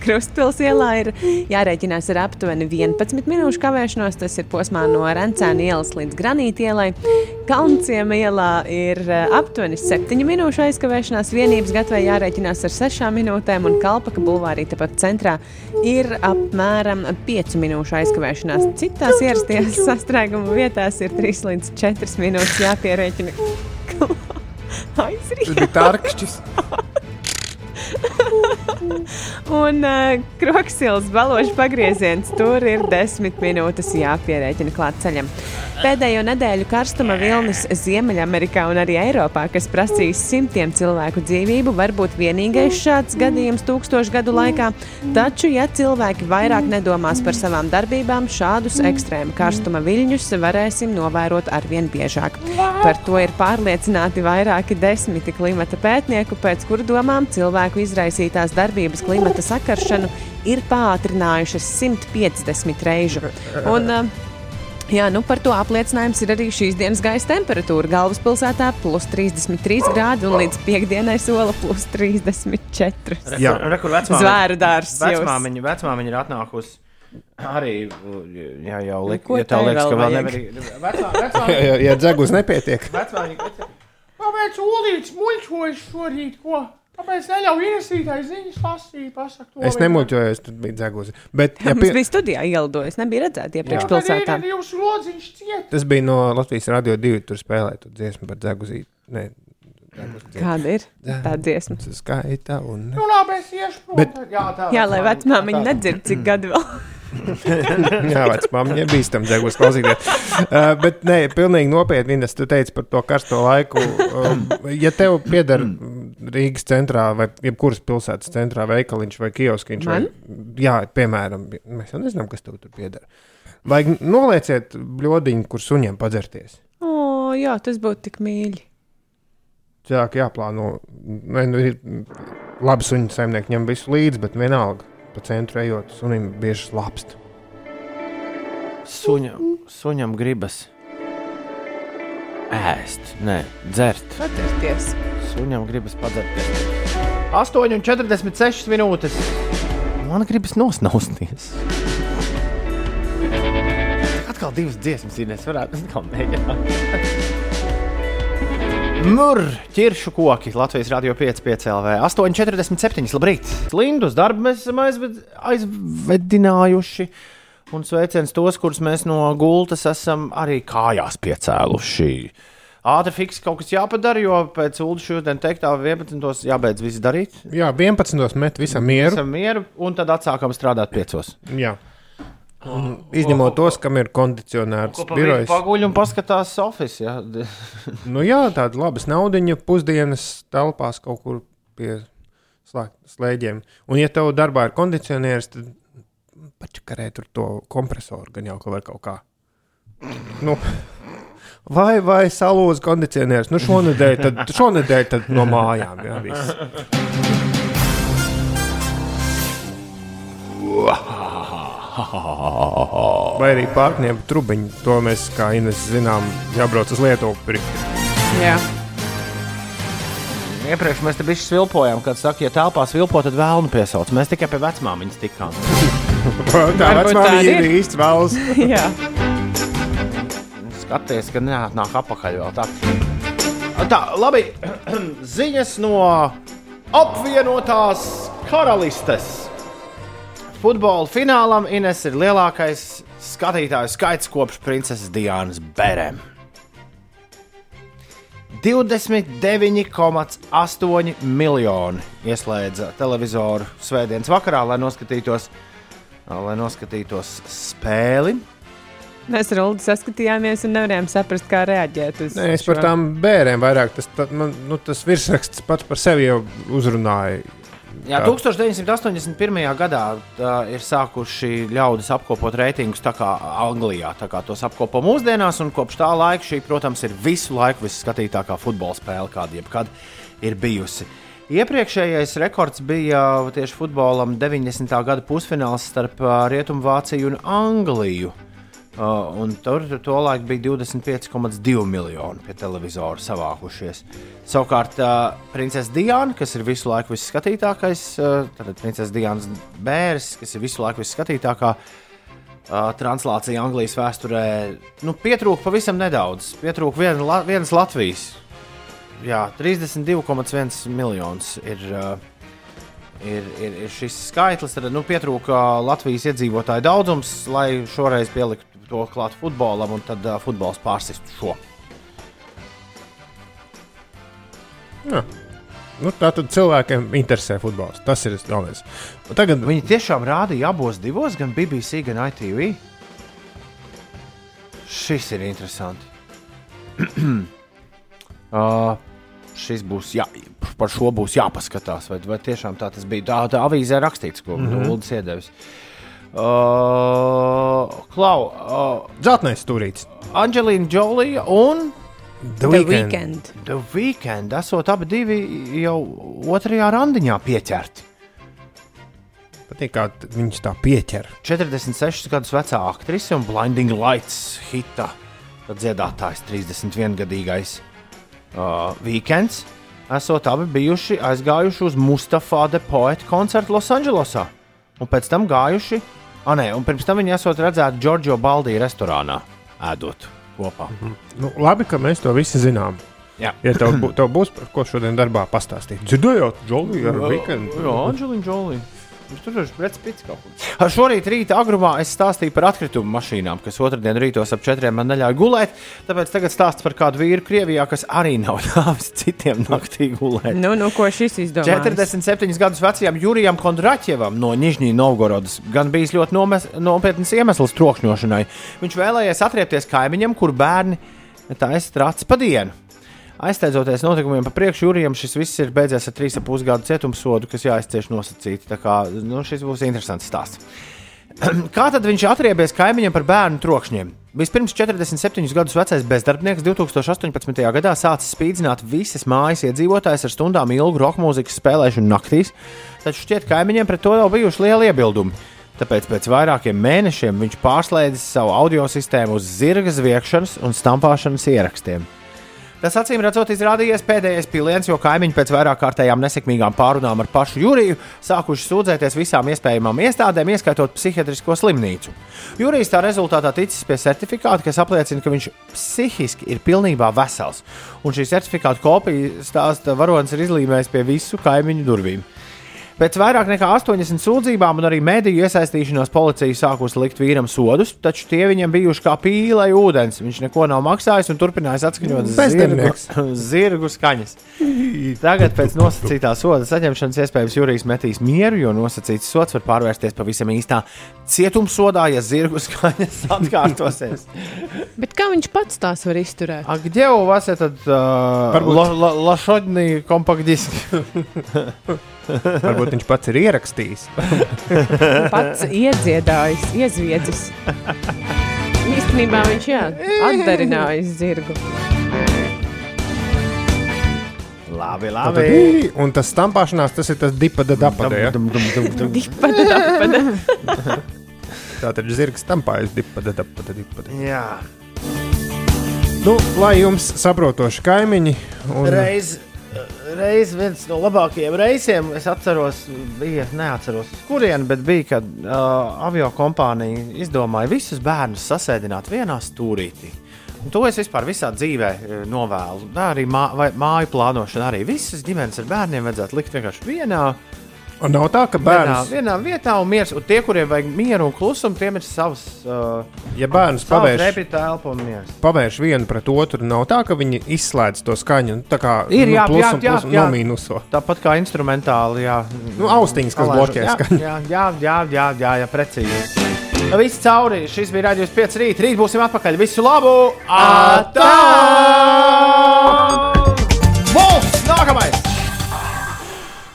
Speaker 3: Krustpils ielā ir jārēķinās ar aptuveni 11 minūšu kavēšanos. Tas ir posmā no Rencēna ielas līdz Granīta ielai. Kalnciema ielā ir eh, aptuveni 7 minūšu aizkavēšanās. Vienības gatavē jārēķinās ar 6 minūtēm, un Kalpaka bulvārī tepat centrā ir apmēram 5 minūšu aizkavēšanās. Citās ierastajās sastrēguma vietās ir 3 līdz 4 minūtes jāpierēķina. (laughs) Aizrīt.
Speaker 4: Tas bija tarkšķis. (laughs) (laughs)
Speaker 3: Un uh, kroksils balošs pagrieziens tur ir desmit minūtes jāpierēķina klāt ceļam. Pēdējo nedēļu karstuma vilnis Ziemeļamerikā un arī Eiropā, kas prasīs simtiem cilvēku dzīvību, var būt vienīgais šāds gadījums tūkstošu gadu laikā. Taču, ja cilvēki vairāk nedomās par savām darbībām, šādus ekstrēmu karstuma viļņus varēsim novērot arvien biežāk. Par to ir pārliecināti vairāki desmiti klimata pētnieku, pēc kuru domām cilvēku izraisītās darbības klimata sakaršanu ir pātrinājušas 150 reižu. Un, uh, Jā, nu par to apliecinājums ir arī šīs dienas gaisa temperatūra. Galvaspilsētā plus 33 grādi un līdz piekdienai sola plus 34.
Speaker 4: Jā.
Speaker 2: Rekur vecmāmiņa.
Speaker 3: Zvēru dārzs jūs.
Speaker 2: Vecmāmiņa, vecmāmiņa ir atnākusi. Arī, jā, jau
Speaker 3: Nu,
Speaker 2: lik,
Speaker 3: ko
Speaker 2: ja
Speaker 3: tai
Speaker 2: liekas, ka
Speaker 3: vēl
Speaker 2: nevar. Vecmā,
Speaker 4: Ja, (laughs)
Speaker 2: vecmāmiņa,
Speaker 4: ja, ja dzegus nepietiek,
Speaker 2: vecmāmiņa. Kāpēc olīts muļķojas šorīt, ko? Kāpēc neļauj ienesītāji ziņas lasīt, pasak
Speaker 4: es nemuļķojos, tad bija dzegus. Bet,
Speaker 3: Jā,
Speaker 4: ja
Speaker 3: mums
Speaker 4: pie,
Speaker 3: bija studijā ielidojis, nebija redzēts iepriekš pilsētā.
Speaker 2: Jūsu lodziņš ciet.
Speaker 4: tas bija no Latvijas radio 2, tur spēlēja tu dziesmu par dzeguzīti. Nē.
Speaker 3: Kāda ir tā dziesma?
Speaker 4: Tas skaita un...
Speaker 2: Nu, labi, es iešu prom.
Speaker 4: Bet-.
Speaker 2: Jā, tā.
Speaker 3: Jā, lai vecmāmiņa nedzird, cik gadu vēl. (laughs)
Speaker 4: Jā, vecmāmiņa bīstam dzegus klausīties. Uh, bet nē, pilnīgi nopietni, Ines, tu teici par to karsto laiku. Um, ja tev pieder Rīgas centrā vai jebkuras pilsētas centrā veikaliņš vai kioskiņš, vai, jā, piemēram, mēs jau nezinām, kas tev tur pieder. Vajag nolieciet bļodiņu, kur suņiem padzerties.
Speaker 3: O, jā, tas būtu tik mīļi.
Speaker 4: Cilvēki jāplāno. Ne, nu, ir labi, suņu saimnieki ņem visu līdzi, bet vienalga pa centru ejot, sunim bieži slapst.
Speaker 2: Suņam, suņam gribas ēst, nē, dzert.
Speaker 3: Patirties.
Speaker 2: Suņam gribas padzerties. 8,46 minūtes. Man gribas nosnausties. Atkal divas dziesmas ir. Es varētu atkal mēģināt. Mūr, ķiršu koki Latvijas Rādio 5,5 LV. 8,47. Labrīt! Lindu uz darbu mēs esam aizved, aizvedinājuši. Un sveiciens tos, kurus mēs no gultas esam arī kājās piecēluši. Ātri fiks kaut kas jāpadara, jo pēc ULDA šodien teiktā 11. jābeidz viss darīt.
Speaker 4: Jā, 11. met visam mieru.
Speaker 2: Esam mieru, un tad atsākam strādāt piecos.
Speaker 4: Jā. Un Izņemot tos, kam ir kondicionēts birojs.
Speaker 2: Paguļ un paskatās oficiāli. Ja? (laughs)
Speaker 4: Nu, jā, tāda laba naudiņa pusdienas telpās kaut kur pie slēdiem. Un, ja tev darbā ir kondicionieris, tad pačakarē tur to kompresoru gan jau kaut kā. Nu, vai, vai salūza kondicionieris? Nu, šonadēļ, tad, šonadēļ tad no mājām. Jā, viss. Vai arī pārknieku trubiņu. To mēs, kā Ines, zinām, jābrauc uz Lietuvu.
Speaker 3: Jā.
Speaker 2: Iepriekš mēs te bijām svilpojām, kad saka, ja telpās vilpo, tad vēlnu piesauc. Mēs tikai pie vecmāmiņas tikām. (laughs)
Speaker 4: Tā
Speaker 3: Varbūt
Speaker 4: vecmā
Speaker 3: tāda
Speaker 4: ir
Speaker 3: ir.
Speaker 4: īsts (laughs)
Speaker 2: Skaties, ka neatnāk apakaļ vēl tā. Tā, labi. (clears throat) Ziņas no apvienotās karalistes. Futbola finālam Ines ir lielākais skatītāju skaits kopš princeses Diānas Berem. 29,8 miljoni ieslēdza televizoru svētdienas vakarā, lai noskatītos, lai noskatītos spēli.
Speaker 3: Mēs ar Ulu saskatījāmies un nevarējām saprast, kā reaģēt uz
Speaker 4: Nē, es par tām bērniem vairāk. Tas, tā, man, nu, tas virsraksts pats par sevi jau uzrunāja.
Speaker 2: Jā,
Speaker 4: Tā.
Speaker 2: 1981. gadā tā, ir sākuši ļaudis apkopot reitingus tā kā Anglijā. Tā kā tos apkopo mūsdienās, un kopš tā laika šī, protams, ir visu laiku visskatītākā futbola spēle, kāda jebkad ir bijusi. Iepriekšējais rekords bija tieši futbolam 90. gada pusfināls starp Rietumvāciju un Angliju. Uh, un tur tolaik bija 25,2 miljoni pie televizora savākušies. Savukārt, uh, princese Diana, kas ir visu laiku visskatītākais, uh, tad princese Dianas bērns, kas ir visu laiku visskatītākā uh, translācija Anglijas vēsturē, nu, pietrūka pavisam nedaudz. Pietrūka viena, la, vienas Latvijas. Jā, 32,1 miljonus ir. Uh, ir, ir, ir šis skaitlis. Tad nu, pietrūka Latvijas iedzīvotāju daudzums, lai šoreiz pieliktu to klāt futbolam, un tad uh, futbols pārsistu šo.
Speaker 4: Nu, tā tad cilvēkiem interesē futbols. Tas ir galvenais. Tagad
Speaker 2: Viņi tiešām rādīja abos divos, gan BBC, gan ITV. Šis ir interesanti. (clears throat) uh, šis būs jā, par šo būs jāpaskatās, vai, vai tiešām tā tas bija. Tā, tā avīzē rakstīts, ko mm -hmm. Lūdzu iedevis. Uh, Klau, uh,
Speaker 4: dzeltenais stūrītis.
Speaker 2: Anģelīna Jolija un
Speaker 4: The
Speaker 3: The
Speaker 4: Weeknd.
Speaker 3: weekend.
Speaker 2: The Weeknd esot abi divi jau otrajā randiņā pieķerti.
Speaker 4: patīk, kā viņš tā pieķer.
Speaker 2: 46 gadus vecā aktrise un Blinding Lights hita dziedātājs, 31-gadīgais uh, Weekends. Esot abi bijuši aizgājuši uz Mustafa de Poeta koncertu Losandželosā. Un pēc tam gājuši, ah, nē, un pirms tam viņi esot redzēti Giorgio Baldī restorānā ēdot kopā.
Speaker 4: Nu, labi, ka mēs to visi zinām.
Speaker 2: Jā.
Speaker 4: Ja tev, tev būs par ko šodien darbā pastāstīt, dzirdējot, Džolī ar weekendu.
Speaker 2: Jā, Anģelīna Džolī. Tur ir Brits Pits kaut kur. Ar šorīt rīta agrumā es stāstīju par atkritumu mašīnām, kas otrdien rītos ap četriem man neļauj gulēt. Tāpēc tagad stāsts par kādu vīru Krievijā, kas arī nav (laughs) ļāvis citiem naktī gulēt.
Speaker 3: Nu, nu, ko šis izdomāja?
Speaker 2: 47 gadus vecajam Jurijam Kondraķevam no Nižņī Novgorodas gan bijis ļoti nomes, nopietns iemesls trokšņošanai. Viņš vēlējies atriepties kaimiņam, kur bērni taisa trācis pa dienu. Aizsteidzoties notikumiem pa priekšu, Jurijam šis viss ir beidzies ar 3,5 gadu cietumsodu, kas jāizcieš nosacīti. Tā kā nu, šis būs interesants stāsts. (clears throat) Kā tad viņš atriebies kaimiņam par bērnu trokšņiem? Vispirms 47 gadus vecais bezdarbnieks 2018. gadā sācis spīdzināt visas mājas iedzīvotājus ar stundām ilgu roka mūzikas spēlēšanu naktīs, taču šķiet, ka kaimiņiem pret to jau bijuši lieli iebildumi. Tāpēc pēc vairākiem mēnešiem viņš pārslēdzis savu audio sistēmu uz zirga zviegšanas un stampāšanas ierakstiem. Tas acīm redzot, izrādījies pēdējais piliens, jo kaimiņi pēc vairāk kārtējām nesekmīgām pārunām ar pašu Juriju sākuši sūdzēties visām iespējamām iestādēm, ieskaitot psihiatrisko slimnīcu. Jurijs tā rezultātā ticis pie certifikāta, kas apliecina, ka viņš psihiski ir pilnībā vesels. Un šī certifikāta kopija stāsta, varonis ir izlīmējis pie visu kaimiņu durvīm. Pēc vairāk nekā 80 sūdzībām un arī mediju iesaistīšanās policija sākusi likt vīram sodus, taču tie viņam bijuši kā pīlai ūdens. Viņš neko nav maksājis un turpinājis atskaņot zirgu,
Speaker 4: Bezdarbnieks. (laughs)
Speaker 2: zirgu skaņas. Tagad pēc nosacītā soda saņemšanas iespējams Jurijs metīs mieru, jo nosacīts sots var pārvērsties pavisam īstā cietumsodā, ja zirgu skaņas (laughs) atkārtosies.
Speaker 7: Bet kā viņš pats tās var izturēt?
Speaker 2: А где у вас этот uh,
Speaker 4: Varbūt-
Speaker 2: lo, lo, лошадный компакт-диск? (laughs)
Speaker 4: Varbūt viņš pats ir ierakstījis. (laughs)
Speaker 3: Pats iedziedājis, iezviedzis.
Speaker 7: Īstenībā viņš jā, atdarinājis zirgu.
Speaker 2: Labi,
Speaker 4: Un
Speaker 2: labi.
Speaker 4: tad- Un tas stampāšanās, tas ir tas dipada dapada. Ja?
Speaker 2: Dum, dum, dum, dum.
Speaker 4: Tā tad ir zirgs stampājas dipada dapada dipada.
Speaker 2: Jā,
Speaker 4: Nu, lai jums saprotoši kaimiņi. Un...
Speaker 2: reiz, reiz viens no labākajiem reisiem, es atceros, bija, neatceros, uz kurienu, bet bija, kad uh, avio kompānija izdomāja visus bērnus sasēdināt vienā stūrītī. Un to es vispār visā dzīvē eh, novēlu. Tā arī mā, māju plānošana, arī visas ģimenes ar bērniem vajadzētu likt vienkārši vienā,
Speaker 4: Un nav tā, ka
Speaker 2: vienā,
Speaker 4: bērns,
Speaker 2: vienā vietā un miers. Un tie, kuriem vajag mieru un klusumu, tiem ir savs, uh,
Speaker 4: ja bērns pavērš, pavērš vienu pret otru, nav tā, ka viņi izslēdz to skaņu. nu, Tā kā
Speaker 2: Ir, jā,
Speaker 4: plus
Speaker 2: jā,
Speaker 4: un
Speaker 2: jā,
Speaker 4: plus
Speaker 2: jā.
Speaker 4: nomīnuso.
Speaker 2: Tāpat kā instrumentāli, jā.
Speaker 4: Nu, austiņas, kas bloķē skaņu.
Speaker 2: Jā, jā, jā, jā, jā, jā precīzi. Viss cauri. Šis bija rādījums 5 rīt. Rīt būsim atpakaļ. Visu labu! Atā!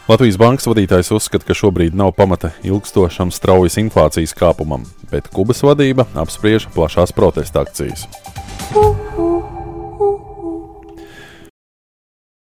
Speaker 10: Latvijas bankas vadītājs uzskata, ka šobrīd nav pamata ilgstošam straujas inflācijas kāpumam, bet Kubas vadība apspriež plašās protesta akcijas.
Speaker 6: Ooh,